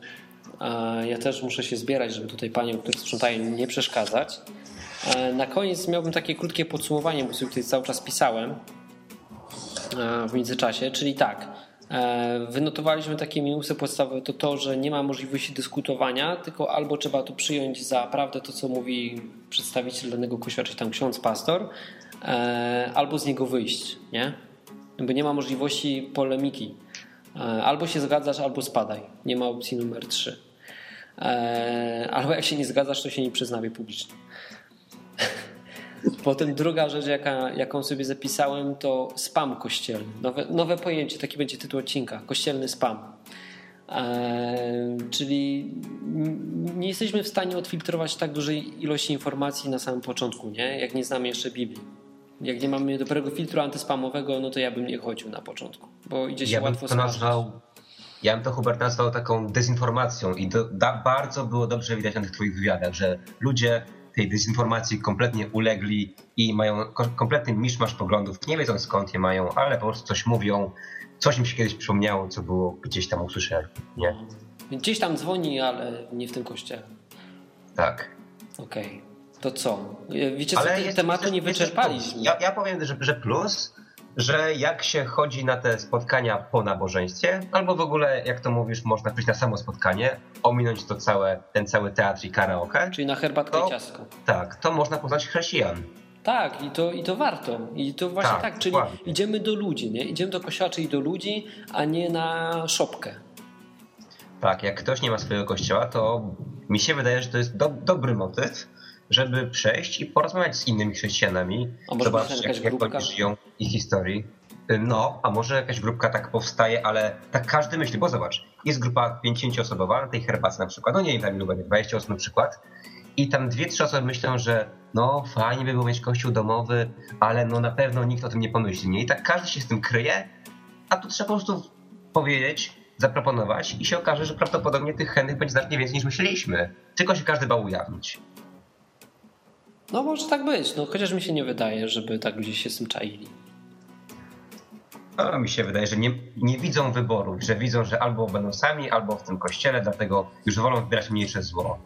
Ja też muszę się zbierać, żeby tutaj paniom, które sprzątają, nie przeszkadzać. E, na koniec miałbym takie krótkie podsumowanie, bo sobie tutaj cały czas pisałem e, w międzyczasie, czyli tak. E, wynotowaliśmy takie minusy podstawowe, to to, że nie ma możliwości dyskutowania, tylko albo trzeba to przyjąć za prawdę to, co mówi przedstawiciel danego kościoła, czy tam ksiądz, pastor, albo z niego wyjść, nie? Bo nie ma możliwości polemiki. Albo się zgadzasz, albo spadaj. Nie ma opcji numer 3. Albo jak się nie zgadzasz, to się nie przyznawie publicznie. Potem druga rzecz, jaka, jaką sobie zapisałem, to spam kościelny. Nowe, nowe pojęcie, taki będzie tytuł odcinka. Kościelny spam. E, czyli nie jesteśmy w stanie odfiltrować tak dużej ilości informacji na samym początku, nie? jak nie znamy jeszcze Biblii. Jak nie mamy dobrego filtru antyspamowego, no to ja bym nie chodził na początku, bo idzie się Ja bym łatwo to smażyć. nazwał, ja bym to Hubert nazwał taką dezinformacją i da, bardzo było dobrze widać na tych twoich wywiadach, że ludzie tej dezinformacji kompletnie ulegli i mają ko- kompletny miszmasz poglądów, nie wiedzą skąd je mają, ale po prostu coś mówią, coś im się kiedyś przypomniało, co było gdzieś tam usłyszeli. Nie? Gdzieś tam dzwoni, ale nie w tym kościele. Tak. Okej. To co? Wiecie co, Ale te, jest, tematu jest, nie wyczerpaliśmy. Ja, ja powiem, że, że plus, że jak się chodzi na te spotkania po nabożeństwie, albo w ogóle, jak to mówisz, można przyjść na samo spotkanie, ominąć to całe, ten cały teatr i karaoke, Czyli na herbatkę To- i ciastko. tak, to można poznać chrześcijan. Tak, i to, i to warto. I to właśnie tak, Tak, czyli dokładnie. idziemy do ludzi, nie? Idziemy do kościoła, czyli do ludzi, a nie na szopkę. Tak, jak ktoś nie ma swojego kościoła, to mi się wydaje, że to jest do, dobry motyw, żeby przejść i porozmawiać z innymi chrześcijanami, A zobaczyć jak, jak oni żyją ich historii. No, a może jakaś grupka tak powstaje, ale tak każdy myśli, bo zobacz, jest grupa 50-osobowa na tej herbacie na przykład, no nie wiem, tam będzie, 20 osób na przykład, i tam dwie, trzy osoby myślą, że no fajnie by było mieć kościół domowy, ale no na pewno nikt o tym nie pomyśli, nie? I tak każdy się z tym kryje, a tu trzeba po prostu powiedzieć, zaproponować i się okaże, że prawdopodobnie tych chętnych będzie znacznie więcej niż myśleliśmy. Tylko się każdy bał ujawnić. No może tak być, no chociaż mi się nie wydaje, żeby tak ludzie się z tym czaili. A mi się wydaje, że nie, nie widzą wyboru, że widzą, że albo będą sami, albo w tym kościele, dlatego już wolą wybierać mniejsze zło.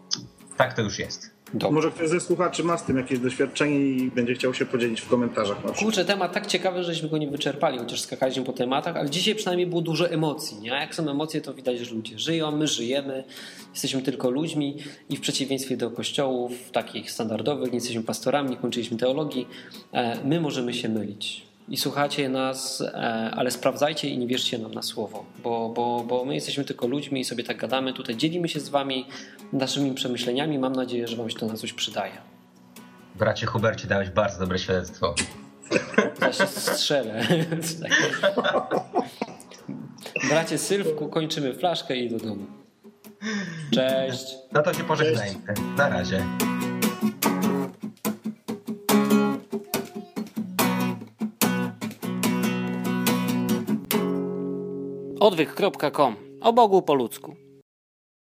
Tak to już jest. Dobrze. Może ktoś ze słuchaczy ma z tym jakieś doświadczenie i będzie chciał się podzielić w komentarzach na. Kurczę, temat tak ciekawy, żeśmy go nie wyczerpali, chociaż skakaliśmy po tematach, ale dzisiaj przynajmniej było dużo emocji. Nie? A jak są emocje, to widać, że ludzie żyją, my żyjemy, jesteśmy tylko ludźmi i w przeciwieństwie do kościołów takich standardowych, nie jesteśmy pastorami, nie kończyliśmy teologii, e, my możemy się mylić. I słuchacie nas, e, ale sprawdzajcie i nie wierzcie nam na słowo, bo, bo, bo my jesteśmy tylko ludźmi i sobie tak gadamy. Tutaj dzielimy się z wami naszymi przemyśleniami. Mam nadzieję, że wam się to na coś przydaje. Bracie Hubercie, dałeś bardzo dobre świadectwo. Ja się strzelę. Bracie Sylwku, kończymy flaszkę i do domu. Cześć. No to się pożegnajmy. Na razie. Odwyk.com. O Bogu po ludzku.